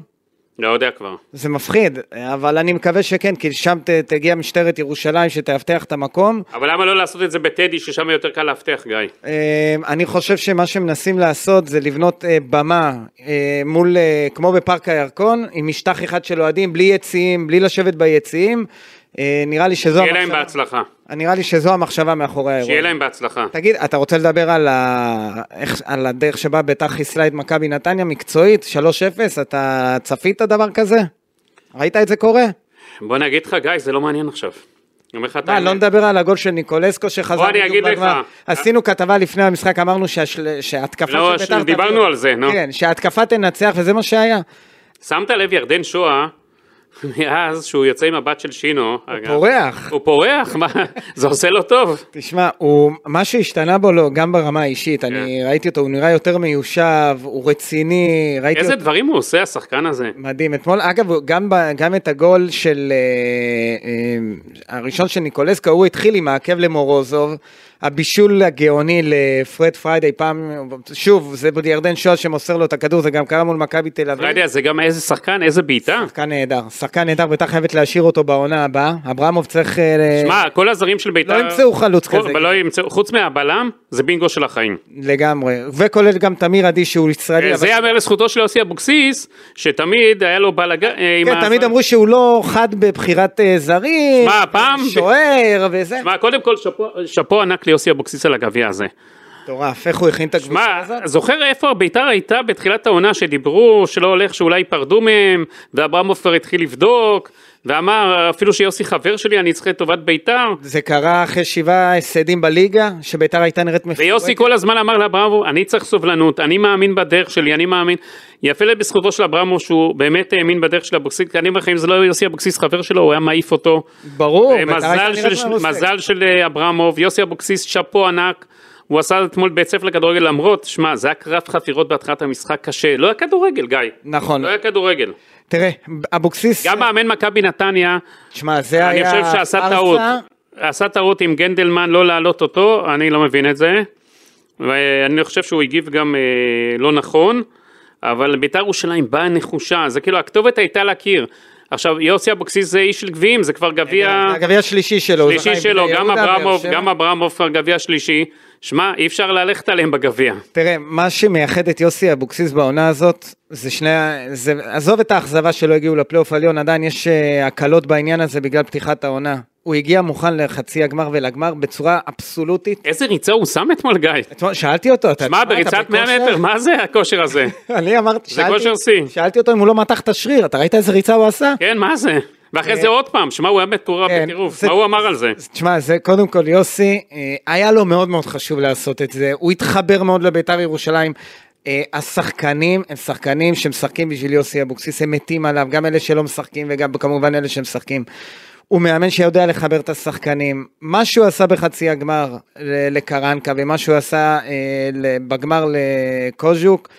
Speaker 3: לא יודע כבר.
Speaker 2: זה מפחיד, אבל אני מקווה שכן, כי שם ת, תגיע משטרת ירושלים שתאבטח את המקום.
Speaker 3: אבל למה לא לעשות את זה בטדי, ששם יותר קל לאבטח, גיא?
Speaker 2: אה, אני חושב שמה שמנסים לעשות זה לבנות אה, במה אה, מול, אה, כמו בפארק הירקון, עם משטח אחד של אוהדים, בלי יציאים, בלי לשבת ביציעים. אה, נראה לי שזו
Speaker 3: שיהיה להם
Speaker 2: המחשבה,
Speaker 3: בהצלחה.
Speaker 2: נראה לי שזו המחשבה מאחורי האירוע.
Speaker 3: שיהיה להם בהצלחה.
Speaker 2: תגיד, אתה רוצה לדבר על, ה... איך... על הדרך שבה ביתר חיסלה את מכבי נתניה מקצועית, 3-0, אתה צפית דבר כזה? ראית את זה קורה?
Speaker 3: בוא אני אגיד לך, גיא, זה לא מעניין עכשיו. אני אומר לך את
Speaker 2: מה, לא. נדבר על הגול של ניקולסקו שחזר בדיוק
Speaker 3: אגיד לך.
Speaker 2: בגמר. עשינו כתבה לפני המשחק, אמרנו. שההתקפה
Speaker 3: לא,
Speaker 2: של ביתר...
Speaker 3: דיברנו
Speaker 2: תביא-
Speaker 3: על זה, נו.
Speaker 2: כן, שההתקפה תנצח, וזה מה שהיה.
Speaker 3: שמת לב ירדן שואה, מאז שהוא יוצא עם הבת של שינו, אגב.
Speaker 2: פורח.
Speaker 3: הוא פורח? מה? זה עושה לו טוב.
Speaker 2: תשמע, הוא, מה שהשתנה בו, לא, גם ברמה האישית,
Speaker 3: כן.
Speaker 2: אני ראיתי אותו, הוא נראה יותר מיושב, הוא רציני, ראיתי
Speaker 3: איזה
Speaker 2: אותו...
Speaker 3: דברים הוא עושה, השחקן הזה.
Speaker 2: מדהים, אתמול, אגב, גם, ב- גם את הגול של, אה, אה, הראשון של ניקולסקו, הוא התחיל עם העקב למורוזוב, הבישול הגאוני לפרד פריידי, פעם, שוב, זה ירדן שואה שמוסר לו את הכדור, זה גם קרה מול מכבי תל אביב.
Speaker 3: פריידי זה גם איזה שחקן, איזה בעיטה.
Speaker 2: שחקן נהדר, שחקן נהדר, בית"ר חייבת להשאיר אותו בעונה הבאה, אברמוב צריך... אה,
Speaker 3: שמע, כל הזרים של בית"ר...
Speaker 2: לא ימצאו חלוץ כזה.
Speaker 3: לא ימצאו, חוץ מהבלם, זה בינגו של החיים.
Speaker 2: לגמרי, וכולל גם תמיר עדי שהוא ישראלי. אבל-
Speaker 3: זה ייאמר לזכותו של יוסי אבוקסיס, שתמיד היה לו בלאגן... אה,
Speaker 2: כן, תמיד אמרו שהוא לא חד בבחירת אה, זרים, שוער וזה.
Speaker 3: שמע, קודם כל שאפו- שאפו ליוסי אבוקסיס על הגביע הזה.
Speaker 2: מטורף, איך הוא הכין את הקבוצה
Speaker 3: שמע,
Speaker 2: הזאת?
Speaker 3: זוכר איפה ביתר הייתה בתחילת העונה שדיברו שלא הולך שאולי ייפרדו מהם, ואברמוב כבר התחיל לבדוק, ואמר אפילו שיוסי חבר שלי אני צריך את טובת ביתר,
Speaker 2: זה קרה אחרי שבעה הפסדים בליגה, שביתר הייתה נראית מפורקת.
Speaker 3: ויוסי כל הזמן אמר לאברמוב, אני צריך סובלנות, אני מאמין בדרך שלי, אני מאמין. יפה בזכותו של אברמוב שהוא באמת האמין בדרך של אבוקסיס, כי אני אומר לך, אם זה לא יוסי אבוקסיס חבר שלו, הוא היה מעיף אותו.
Speaker 2: ברור, ביתר
Speaker 3: מזל
Speaker 2: הייתה
Speaker 3: של. מזל של אה, אברמוב, יוסי אבוקסיס, שאפו ענק. הוא עשה אתמול בית ספר לכדורגל למרות, שמע, זה היה קרב חפירות בהתחלת המשחק קשה, לא היה כדורגל גיא,
Speaker 2: נכון.
Speaker 3: לא היה כדורגל.
Speaker 2: תראה, אבוקסיס,
Speaker 3: גם מאמן מכבי נתניה,
Speaker 2: תשמע, זה
Speaker 3: אני
Speaker 2: היה
Speaker 3: חושב שעשה. טעות, עשה טעות עם גנדלמן לא להעלות אותו, אני לא מבין את זה, ואני חושב שהוא הגיב גם אה, לא נכון, אבל בית"ר ירושלים באה נחושה, זה כאילו הכתובת הייתה להכיר. עכשיו יוסי אבוקסיס זה איש של גביעים, זה כבר גביע...
Speaker 2: הגביע השלישי שלו.
Speaker 3: שלישי שלו, גם אברמוב. גם אברמוב כבר גביע שלישי. שמע, אי אפשר ללכת עליהם בגביע.
Speaker 2: תראה, מה שמייחד את יוסי אבוקסיס בעונה הזאת, זה שני, ה- זה, עזוב את האכזבה שלא הגיעו לפלייאוף העליון, עדיין יש אה, הקלות בעניין הזה בגלל פתיחת העונה. הוא הגיע מוכן לחצי הגמר ולגמר בצורה אבסולוטית.
Speaker 3: איזה ריצה הוא שם אתמול, גיא.
Speaker 2: אתמול שאלתי אותו, אתה...
Speaker 3: שמע, בריצת 100
Speaker 2: בכושר?
Speaker 3: מטר, מה זה הכושר הזה?
Speaker 2: אני אמרתי,
Speaker 3: זה
Speaker 2: שאלתי-
Speaker 3: כושר שיא.
Speaker 2: שאלתי אותו אם הוא לא מתח את השריר, אתה ראית איזה ריצה הוא עשה?
Speaker 3: כן, מה זה? ואחרי זה עוד פעם, שמע, הוא היה מטורף
Speaker 2: כן,
Speaker 3: בטירוף. מה הוא אמר על זה?
Speaker 2: תשמע, זה קודם כל יוסי, אה, היה לו מאוד מאוד חשוב לעשות את זה, הוא התחבר מאוד לבית"ר ירושלים. אה, השחקנים הם שחקנים שמשחקים בשביל יוסי אבוקסיס, הם מתים עליו, גם אלה שלא משחקים וגם כמובן אלה שמשחקים. הוא מאמן שיודע לחבר את השחקנים. מה שהוא עשה בחצי הגמר לקרנקה ומה שהוא עשה אה, בגמר לקוז'וק, אה,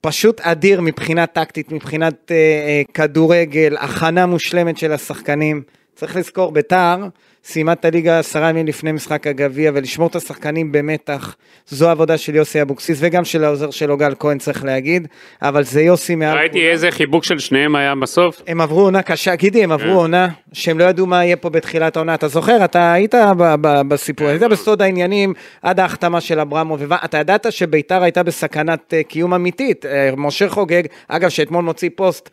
Speaker 2: פשוט אדיר מבחינה טקטית, מבחינת אה, אה, כדורגל, הכנה מושלמת של השחקנים. צריך לזכור, ביתר סיימה את הליגה עשרה ימים לפני משחק הגביע, ולשמור את השחקנים במתח, זו העבודה של יוסי אבוקסיס, וגם של העוזר שלו גל כהן צריך להגיד, אבל זה יוסי מעל
Speaker 3: ראיתי איזה חיבוק של שניהם היה בסוף.
Speaker 2: הם עברו עונה קשה, גידי, הם
Speaker 3: כן.
Speaker 2: עברו עונה שהם לא ידעו מה יהיה פה בתחילת העונה. אתה זוכר, אתה היית בסיפור,
Speaker 3: כן.
Speaker 2: היית בסוד העניינים עד ההחתמה של אברמוב, אתה ידעת שביתר הייתה בסכנת אה, קיום אמיתית. אה, משה חוגג, אגב, שאתמול מוציא פוסט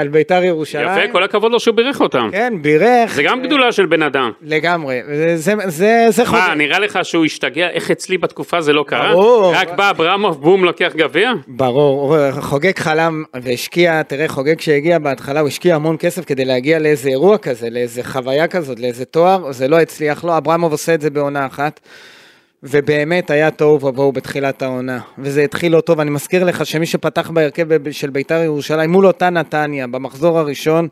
Speaker 2: על ביתר ירושלים.
Speaker 3: יפה, כל הכבוד לו שהוא בירך אותם.
Speaker 2: כן, בירך.
Speaker 3: זה גם גדולה של בן אדם.
Speaker 2: לגמרי, זה- זה- זה חוגג.
Speaker 3: מה, נראה לך שהוא השתגע? איך אצלי בתקופה זה לא קרה?
Speaker 2: ברור.
Speaker 3: רק בא אברמוב, בום, לוקח גביע?
Speaker 2: ברור, חוגג חלם והשקיע, תראה, חוגג שהגיע בהתחלה, הוא השקיע המון כסף כדי להגיע לאיזה אירוע כזה, לאיזה חוויה כזאת, לאיזה תואר, זה לא הצליח לו, אברמוב עושה את זה בעונה אחת, ובאמת היה תוהו ובוהו בתחילת העונה, וזה התחיל לא טוב, אני מזכיר לך שמי שפתח בהרכב של בית"ר ירושלים מול אותה נתניה, במחזור הראשון,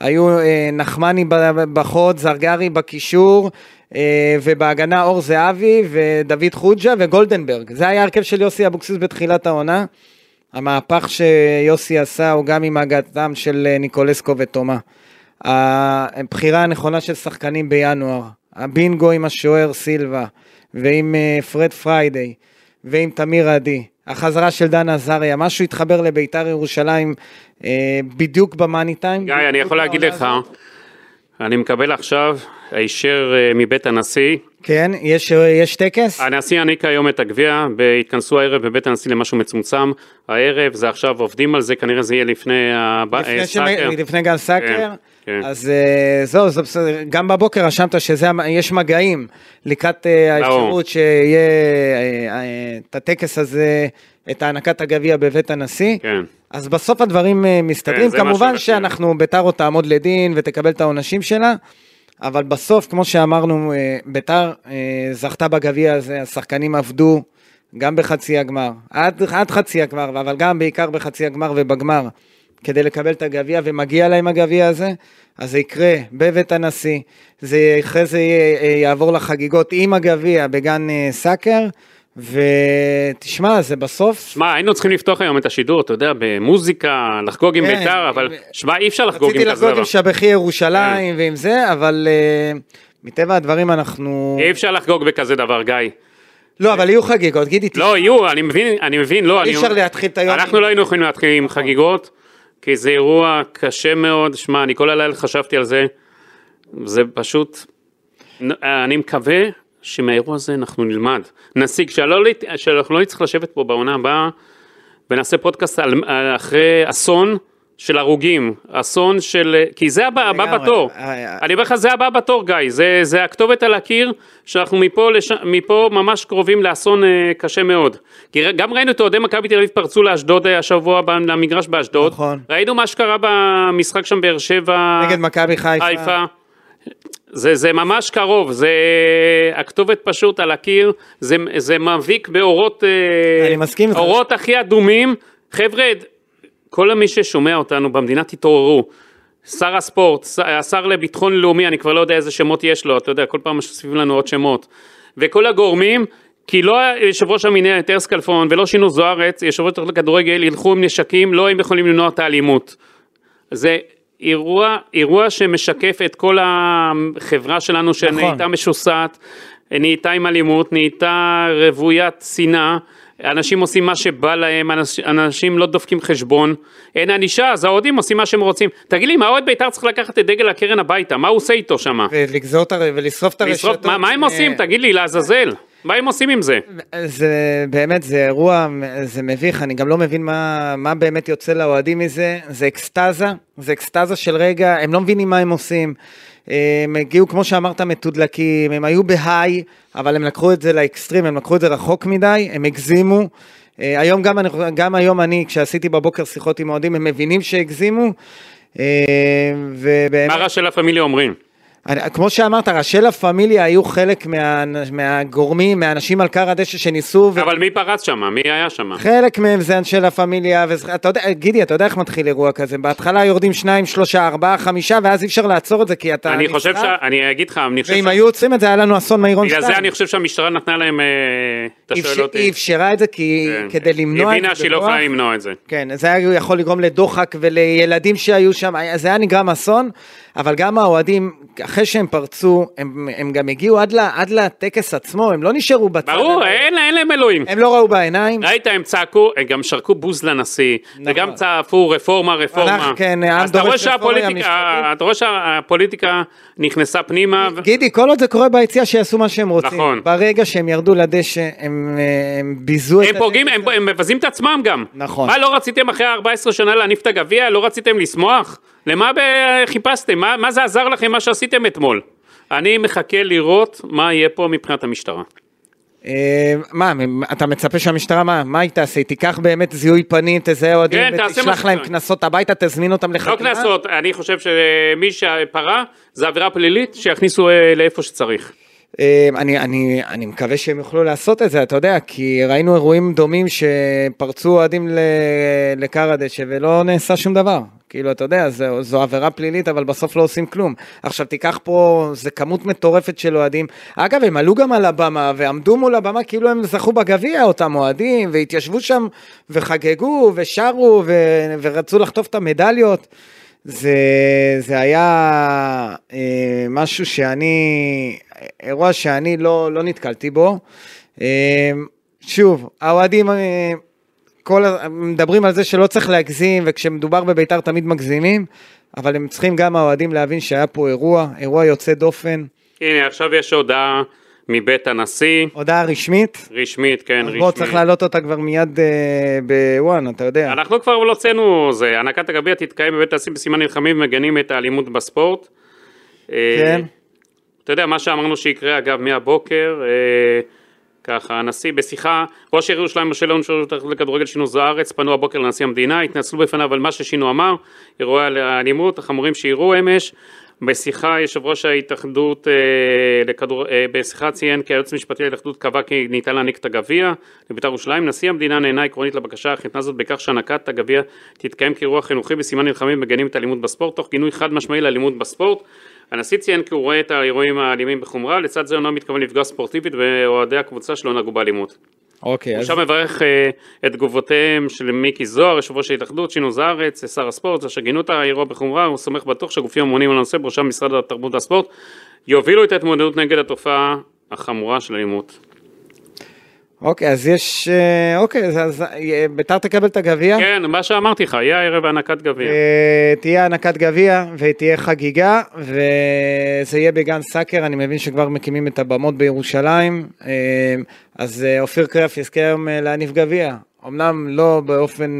Speaker 2: היו אה, נחמני בחוד, זרגרי בקישור, אה, ובהגנה אור זהבי ודוד חוג'ה וגולדנברג. זה היה ההרכב של יוסי אבוקסיס בתחילת העונה. המהפך שיוסי עשה הוא גם עם הגעתם של אה, ניקולסקו ותומה. הבחירה הנכונה של שחקנים בינואר, הבינגו עם השוער סילבה, ועם אה, פרד פריידי, ועם תמיר עדי, החזרה של דן עזריה, משהו התחבר לביתר ירושלים אה, בדיוק במאני טיים.
Speaker 3: גיא, אני יכול להגיד לך, אני מקבל עכשיו הישר אה, מבית הנשיא.
Speaker 2: כן, יש, יש טקס?
Speaker 3: הנשיא יעניק היום את הגביע, התכנסו הערב בבית הנשיא למשהו מצומצם. הערב זה עכשיו עובדים על זה, כנראה זה יהיה לפני
Speaker 2: לפני,
Speaker 3: סאקר.
Speaker 2: שמ... לפני גל סאקר,
Speaker 3: כן, כן.
Speaker 2: אז אה, זהו, זה בסדר, גם בבוקר רשמת שיש מגעים לקראת אה, האפשרות שיהיה אה, אה, את הטקס הזה, את הענקת הגביע בבית הנשיא.
Speaker 3: כן.
Speaker 2: אז בסוף הדברים אה, מסתדרים,
Speaker 3: כן,
Speaker 2: כמובן. שאנחנו, ביתר עוד תעמוד לדין ותקבל את העונשים שלה, אבל בסוף, כמו שאמרנו, אה, ביתר אה, זכתה בגביע הזה, השחקנים עבדו גם בחצי הגמר, עד, עד חצי הגמר, אבל גם בעיקר בחצי הגמר ובגמר, כדי לקבל את הגביע, ומגיע להם הגביע הזה, אז זה יקרה בבית הנשיא, זה אחרי זה אה, יעבור לחגיגות עם הגביע בגן אה, סאקר, ותשמע, זה בסוף...
Speaker 3: שמע, היינו צריכים לפתוח היום את השידור, אתה יודע, במוזיקה, לחגוג עם
Speaker 2: כן.
Speaker 3: בית"ר, אבל שמע, אי אפשר לחגוג עם
Speaker 2: רציתי
Speaker 3: כזה
Speaker 2: לחגוג
Speaker 3: דבר.
Speaker 2: עם שבחי ירושלים ועם זה, אבל מטבע הדברים אנחנו...
Speaker 3: אי אפשר לחגוג בכזה דבר, גיא.
Speaker 2: לא, אבל יהיו חגיגות, גידי,
Speaker 3: לא, יהיו, אני מבין, אני מבין, לא,
Speaker 2: אי
Speaker 3: אני...
Speaker 2: אפשר להתחיל את היום.
Speaker 3: אנחנו לא היינו יכולים להתחיל עם חגיגות, כי זה אירוע קשה מאוד, שמע, אני כל הלילה חשבתי על זה, זה פשוט, אני מקווה שמהאירוע הזה אנחנו נלמד, נשיג, שלא, שאנחנו לא נצטרך לשבת פה בעונה הבאה ונעשה פודקאסט על, אחרי אסון של הרוגים, אסון של, כי זה הבא, הבא. בתור,
Speaker 2: אה, אה.
Speaker 3: אני אומר לך זה הבא בתור גיא, זה, זה הכתובת על הקיר, שאנחנו מפה, לש, מפה ממש קרובים לאסון אה, קשה מאוד. כי גם ראינו את אוהדי מכבי תל אביב פרצו לאשדוד אה, השבוע למגרש באשדוד,
Speaker 2: נכון.
Speaker 3: ראינו מה שקרה במשחק שם באר שבע,
Speaker 2: נגד מכבי חיפה.
Speaker 3: חיפה. זה, זה ממש קרוב, זה הכתובת פשוט על הקיר, זה, זה מבהיק באורות, אה,
Speaker 2: אני מסכים איתך.
Speaker 3: אורות הכי אדומים. חבר'ה, כל מי ששומע אותנו במדינה תתעוררו. שר הספורט, השר לביטחון לאומי, אני כבר לא יודע איזה שמות יש לו, אתה יודע, כל פעם מוסיפים לנו עוד שמות. וכל הגורמים, כי לא יושב ראש המינהלת ארז כלפון ולא שינו זוארץ, יושב ראש התאחדות לכדורגל, ילכו עם נשקים, לא הם יכולים למנוע את האלימות. זה אירוע, אירוע שמשקף את כל החברה שלנו שנהייתה
Speaker 2: נכון.
Speaker 3: משוסעת, נהייתה עם אלימות, נהייתה רוויית שנאה, אנשים עושים מה שבא להם, אנש, אנשים לא דופקים חשבון, אין ענישה, אז האוהדים עושים מה שהם רוצים. תגיד לי, מה אוהד בית"ר צריך לקחת את דגל הקרן הביתה? מה הוא עושה איתו שמה?
Speaker 2: ולגזור את הר... ולשרוף את הרשתות.
Speaker 3: מה, מה הם עושים? תגיד לי, לעזאזל. מה הם עושים עם זה?
Speaker 2: זה באמת, זה אירוע, זה מביך, אני גם לא מבין מה, מה באמת יוצא לאוהדים מזה, זה אקסטזה, זה אקסטזה של רגע, הם לא מבינים מה הם עושים. הם הגיעו, כמו שאמרת, מתודלקים, הם היו בהיי, אבל הם לקחו את זה לאקסטרים, הם לקחו את זה רחוק מדי, הם הגזימו. אה, היום גם, אני, גם היום אני, כשעשיתי בבוקר שיחות עם אוהדים, הם מבינים שהגזימו. אה, ובאמת...
Speaker 3: מה ראשי לה פמיליה אומרים?
Speaker 2: אני, כמו שאמרת, ראשי לה פמיליה היו חלק מה, מהגורמים, מהאנשים על כר הדשא שניסו, ו...
Speaker 3: אבל מי פרץ שם? מי היה שם?
Speaker 2: חלק מהם זה אנשי לה פמיליה, ואתה יודע, גידי, אתה יודע איך מתחיל אירוע כזה? בהתחלה יורדים שניים, שלושה, ארבעה, חמישה, ואז אי אפשר לעצור את זה, כי אתה
Speaker 3: אני חושב
Speaker 2: נסחט,
Speaker 3: ש... אני אגיד לך, אני חושב
Speaker 2: ואם
Speaker 3: ש...
Speaker 2: היו עוצרים את זה, היה לנו אסון מירון
Speaker 3: בגלל
Speaker 2: שתיים.
Speaker 3: זה אני חושב שהמשטרה נתנה להם... אה, אתה
Speaker 2: היא
Speaker 3: שואל
Speaker 2: אפשר-
Speaker 3: אותי.
Speaker 2: היא אפשרה את זה כי,
Speaker 3: כן.
Speaker 2: כדי למנוע את זה
Speaker 3: הבינה שהיא לא. יכולה למנוע את זה.
Speaker 2: כן, זה היה יכול לגרום לדוחק ולילדים שהיו שם, זה היה נגרם אסון, אבל גם האוהדים, אחרי שהם פרצו, הם, הם גם הגיעו עד, ל, עד לטקס עצמו, הם לא נשארו בצד.
Speaker 3: ברור,
Speaker 2: אלא-
Speaker 3: אין אין להם אלוהים.
Speaker 2: הם לא ראו בעיניים.
Speaker 3: ראית, הם צעקו, הם גם שרקו בוז לנשיא, וגם צעקו רפורמה, רפורמה.
Speaker 2: הלך, כן,
Speaker 3: אז אתה רואה שהפוליטיקה. אתה רואה שהפוליטיקה נכנסה פנימה, ו-
Speaker 2: גידי, כל עוד זה קורה ביציאה, שיעשו מה שהם רוצים.
Speaker 3: נכון.
Speaker 2: ברגע שהם ירדו לדשא, הם, הם ביזו את...
Speaker 3: הם פוגעים,
Speaker 2: הטקס
Speaker 3: הם הם מבזים את עצמם גם.
Speaker 2: נכון.
Speaker 3: מה, לא רציתם אחרי 14 שנה להניף את הגביע? לא רציתם לשמוח? למה חיפשתם? מה מה זה עזר לכם מה שעשיתם אתמול? אני מחכה לראות מה יהיה פה מבחינת המשטרה.
Speaker 2: אה, מה, אתה מצפה שהמשטרה, מה, מה היא תעשה? תיקח באמת זיהוי פנים, תזהה אוהדים,
Speaker 3: כן,
Speaker 2: ותשלח להם. קנסות הביתה, תזמין אותם
Speaker 3: לא
Speaker 2: לחקירה?
Speaker 3: קנסות, אני חושב שמי שפרה זה עבירה פלילית, שיכניסו אה, לאיפה שצריך.
Speaker 2: אה, אני, אני, אני מקווה שהם יוכלו לעשות את זה, אתה יודע, כי ראינו אירועים דומים שפרצו אוהדים ל- לכר הדשא ולא נעשה שום דבר. כאילו, אתה יודע, זו, זו עבירה פלילית, אבל בסוף לא עושים כלום. עכשיו, תיקח פה, זה כמות מטורפת של אוהדים. אגב, הם עלו גם על הבמה, ועמדו מול הבמה כאילו הם זכו בגביע, אותם אוהדים, והתיישבו שם, וחגגו, ושרו, ו, ורצו לחטוף את המדליות. זה, זה היה אה, משהו שאני, אירוע שאני לא, לא נתקלתי בו. אה, שוב, האוהדים אה, כל, מדברים על זה שלא צריך להגזים, וכשמדובר בביתר תמיד מגזימים, אבל הם צריכים גם האוהדים להבין שהיה פה אירוע, אירוע יוצא דופן,
Speaker 3: הנה, עכשיו יש הודעה מבית הנשיא,
Speaker 2: הודעה רשמית.
Speaker 3: רשמית, כן, רשמית.
Speaker 2: בוא, צריך להעלות אותה כבר מיד אה, בוואן, אתה יודע.
Speaker 3: אנחנו כבר לא הוצאנו זה, הענקת הגביע תתקיים בבית הנשיא בסימן נלחמים ומגנים את האלימות בספורט. אה,
Speaker 2: כן.
Speaker 3: אתה יודע, מה שאמרנו שיקרה אגב מהבוקר, אה, ככה, הנשיא בשיחה, ראש העיר ירושלים משה לאון של לכדורגל שינו זוארץ, פנו הבוקר לנשיא המדינה, התנצלו בפניו על מה ששינו אמר, אירועי האלימות החמורים שאירעו אמש, בשיחה יושב ראש ההתאחדות אה, לכדור... אה, בשיחה ציין כי היועץ המשפטי להתאחדות קבע כי ניתן להעניק את הגביע לבית"ר ירושלים, נשיא המדינה נענה עקרונית לבקשה אך התנה זאת בכך שהענקת הגביע תתקיים כאירוע חינוכי בסימן נלחמים מגנים את האלימות בספורט תוך גינוי חד משמעי לאלימות בספורט הנשיא ציין כי הוא רואה את האירועים האלימים בחומרה, לצד זה הוא אינו מתכוון לפגוע ספורטיבית באוהדי הקבוצה שלא נגעו באלימות.
Speaker 2: אוקיי, אז
Speaker 3: עכשיו מברך אה, את תגובותיהם של מיקי זוהר, יושב ראש ההתאחדות, שינו זארץ, שר הספורט, אשר גינו את האירוע בחומרה, הוא סומך בטוח שהגופים הממונים על הנושא, בראשם משרד התרבות והספורט, יובילו את ההתמודדות נגד התופעה החמורה של אלימות.
Speaker 2: אוקיי, אז יש... אה, אוקיי, אז- אה, ביתר תקבל את הגביע.
Speaker 3: כן, מה שאמרתי לך, יהיה הערב הענקת גביע.
Speaker 2: אה, תהיה הענקת גביע ותהיה חגיגה וזה יהיה בגן סאקר, אני מבין שכבר מקימים את הבמות בירושלים, אז אופיר קריאף יזכה היום להניף גביע, אמנם לא באופן,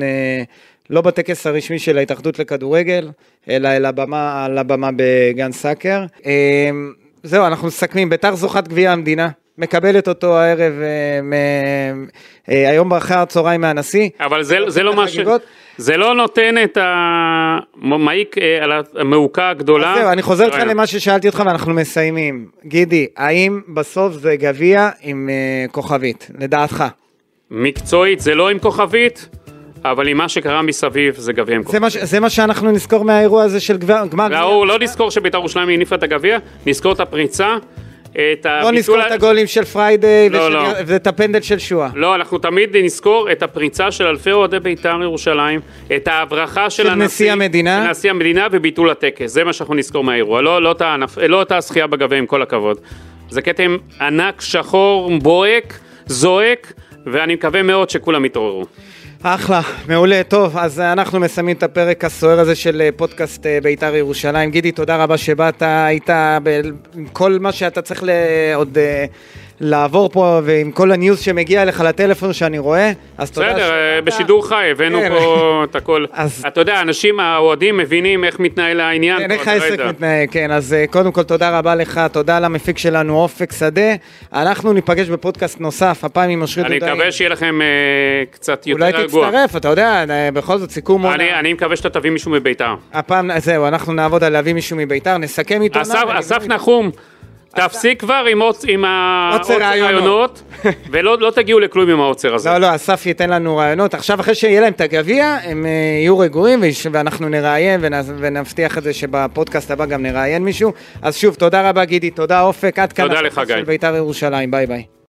Speaker 2: לא בטקס הרשמי של ההתאחדות לכדורגל, אלא על הבמה, על הבמה בגן סאקר. זהו, אנחנו מסכמים, ביתר זוכת גביע המדינה. מקבלת אותו הערב, אה, אה, היום אחרי הצהריים מהנשיא.
Speaker 3: אבל זה, זה לא מה ש... זה לא נותן את המעיק אה, על המעוקה הגדולה.
Speaker 2: זהו, אני חוזר איתך
Speaker 3: רגע.
Speaker 2: למה ששאלתי אותך ואנחנו מסיימים. גידי, האם בסוף זה גביע עם כוכבית, לדעתך?
Speaker 3: מקצועית זה לא עם כוכבית, אבל עם מה שקרה מסביב זה גביע עם כוכבית.
Speaker 2: זה מה שאנחנו נזכור מהאירוע הזה של גמר גביע?
Speaker 3: לא נזכור שבית"ר ירושלים הניפה את הגביע, נזכור את הפריצה, את
Speaker 2: לא
Speaker 3: הביטול
Speaker 2: נזכור
Speaker 3: ה-
Speaker 2: את הגולים של פריידי
Speaker 3: לא,
Speaker 2: ושל-
Speaker 3: לא.
Speaker 2: ואת הפנדל של שואה.
Speaker 3: לא, אנחנו תמיד נזכור את הפריצה של אלפי אוהדי בית"ר ירושלים, את ההברחה של,
Speaker 2: של
Speaker 3: הנשיא,
Speaker 2: נשיא המדינה.
Speaker 3: נשיא המדינה וביטול הטקס, זה מה שאנחנו נזכור מהאירוע, לא, לא, לא את הזכייה בגביע עם כל הכבוד. זה כתם ענק, שחור, בוהק, זועק, ואני מקווה מאוד שכולם יתעוררו.
Speaker 2: אחלה, מעולה, טוב, אז אנחנו מסיימים את הפרק הסוער הזה של אה, פודקאסט אה, בית"ר ירושלים. גידי, תודה רבה שבאת, היית עם כל מה שאתה צריך עוד אה, לעבור פה, ועם כל הניוז שמגיע אליך לטלפון שאני רואה, אז תודה
Speaker 3: בסדר, אה. בשידור חי, הבאנו. פה את הכל.
Speaker 2: אז-
Speaker 3: אתה יודע, אנשים, האוהדים מבינים איך מתנהל העניין.
Speaker 2: כן, איך
Speaker 3: אתה
Speaker 2: העסק. מתנהג, כן, אז אה, קודם כל תודה רבה לך, תודה למפיק שלנו אופק שדה. אנחנו ניפגש בפודקאסט נוסף, הפעם עם אושרית
Speaker 3: אני
Speaker 2: דודאי.
Speaker 3: מקווה שיהיה לכם אה, קצת יותר
Speaker 2: אולי
Speaker 3: רגוע.
Speaker 2: תצטרף, אתה יודע, בכל זאת סיכום עונה.
Speaker 3: אני אני מקווה שאתה תביא מישהו מבית"ר.
Speaker 2: הפעם, זהו, אנחנו נעבוד על להביא מישהו מביתר, נסכם איתו.
Speaker 3: אסף, אסף נחום, תפסיק כבר עם עוצ- עם
Speaker 2: עוצר
Speaker 3: העוצר רעיונות. ולא לא תגיעו לכלום עם העוצר הזה.
Speaker 2: לא, לא, אסף ייתן לנו רעיונות. עכשיו, אחרי שיהיה להם את הגביע, הם אה, יהיו רגועים, ויש- ואנחנו נראיין ונ- ונבטיח את זה שבפודקאסט הבא גם נראיין מישהו. אז שוב, תודה רבה, גידי, תודה, אופק, עד כאן.
Speaker 3: תודה לך,
Speaker 2: הפודקאסט
Speaker 3: גיא.
Speaker 2: של ביתר ירושלים, ביי ביי.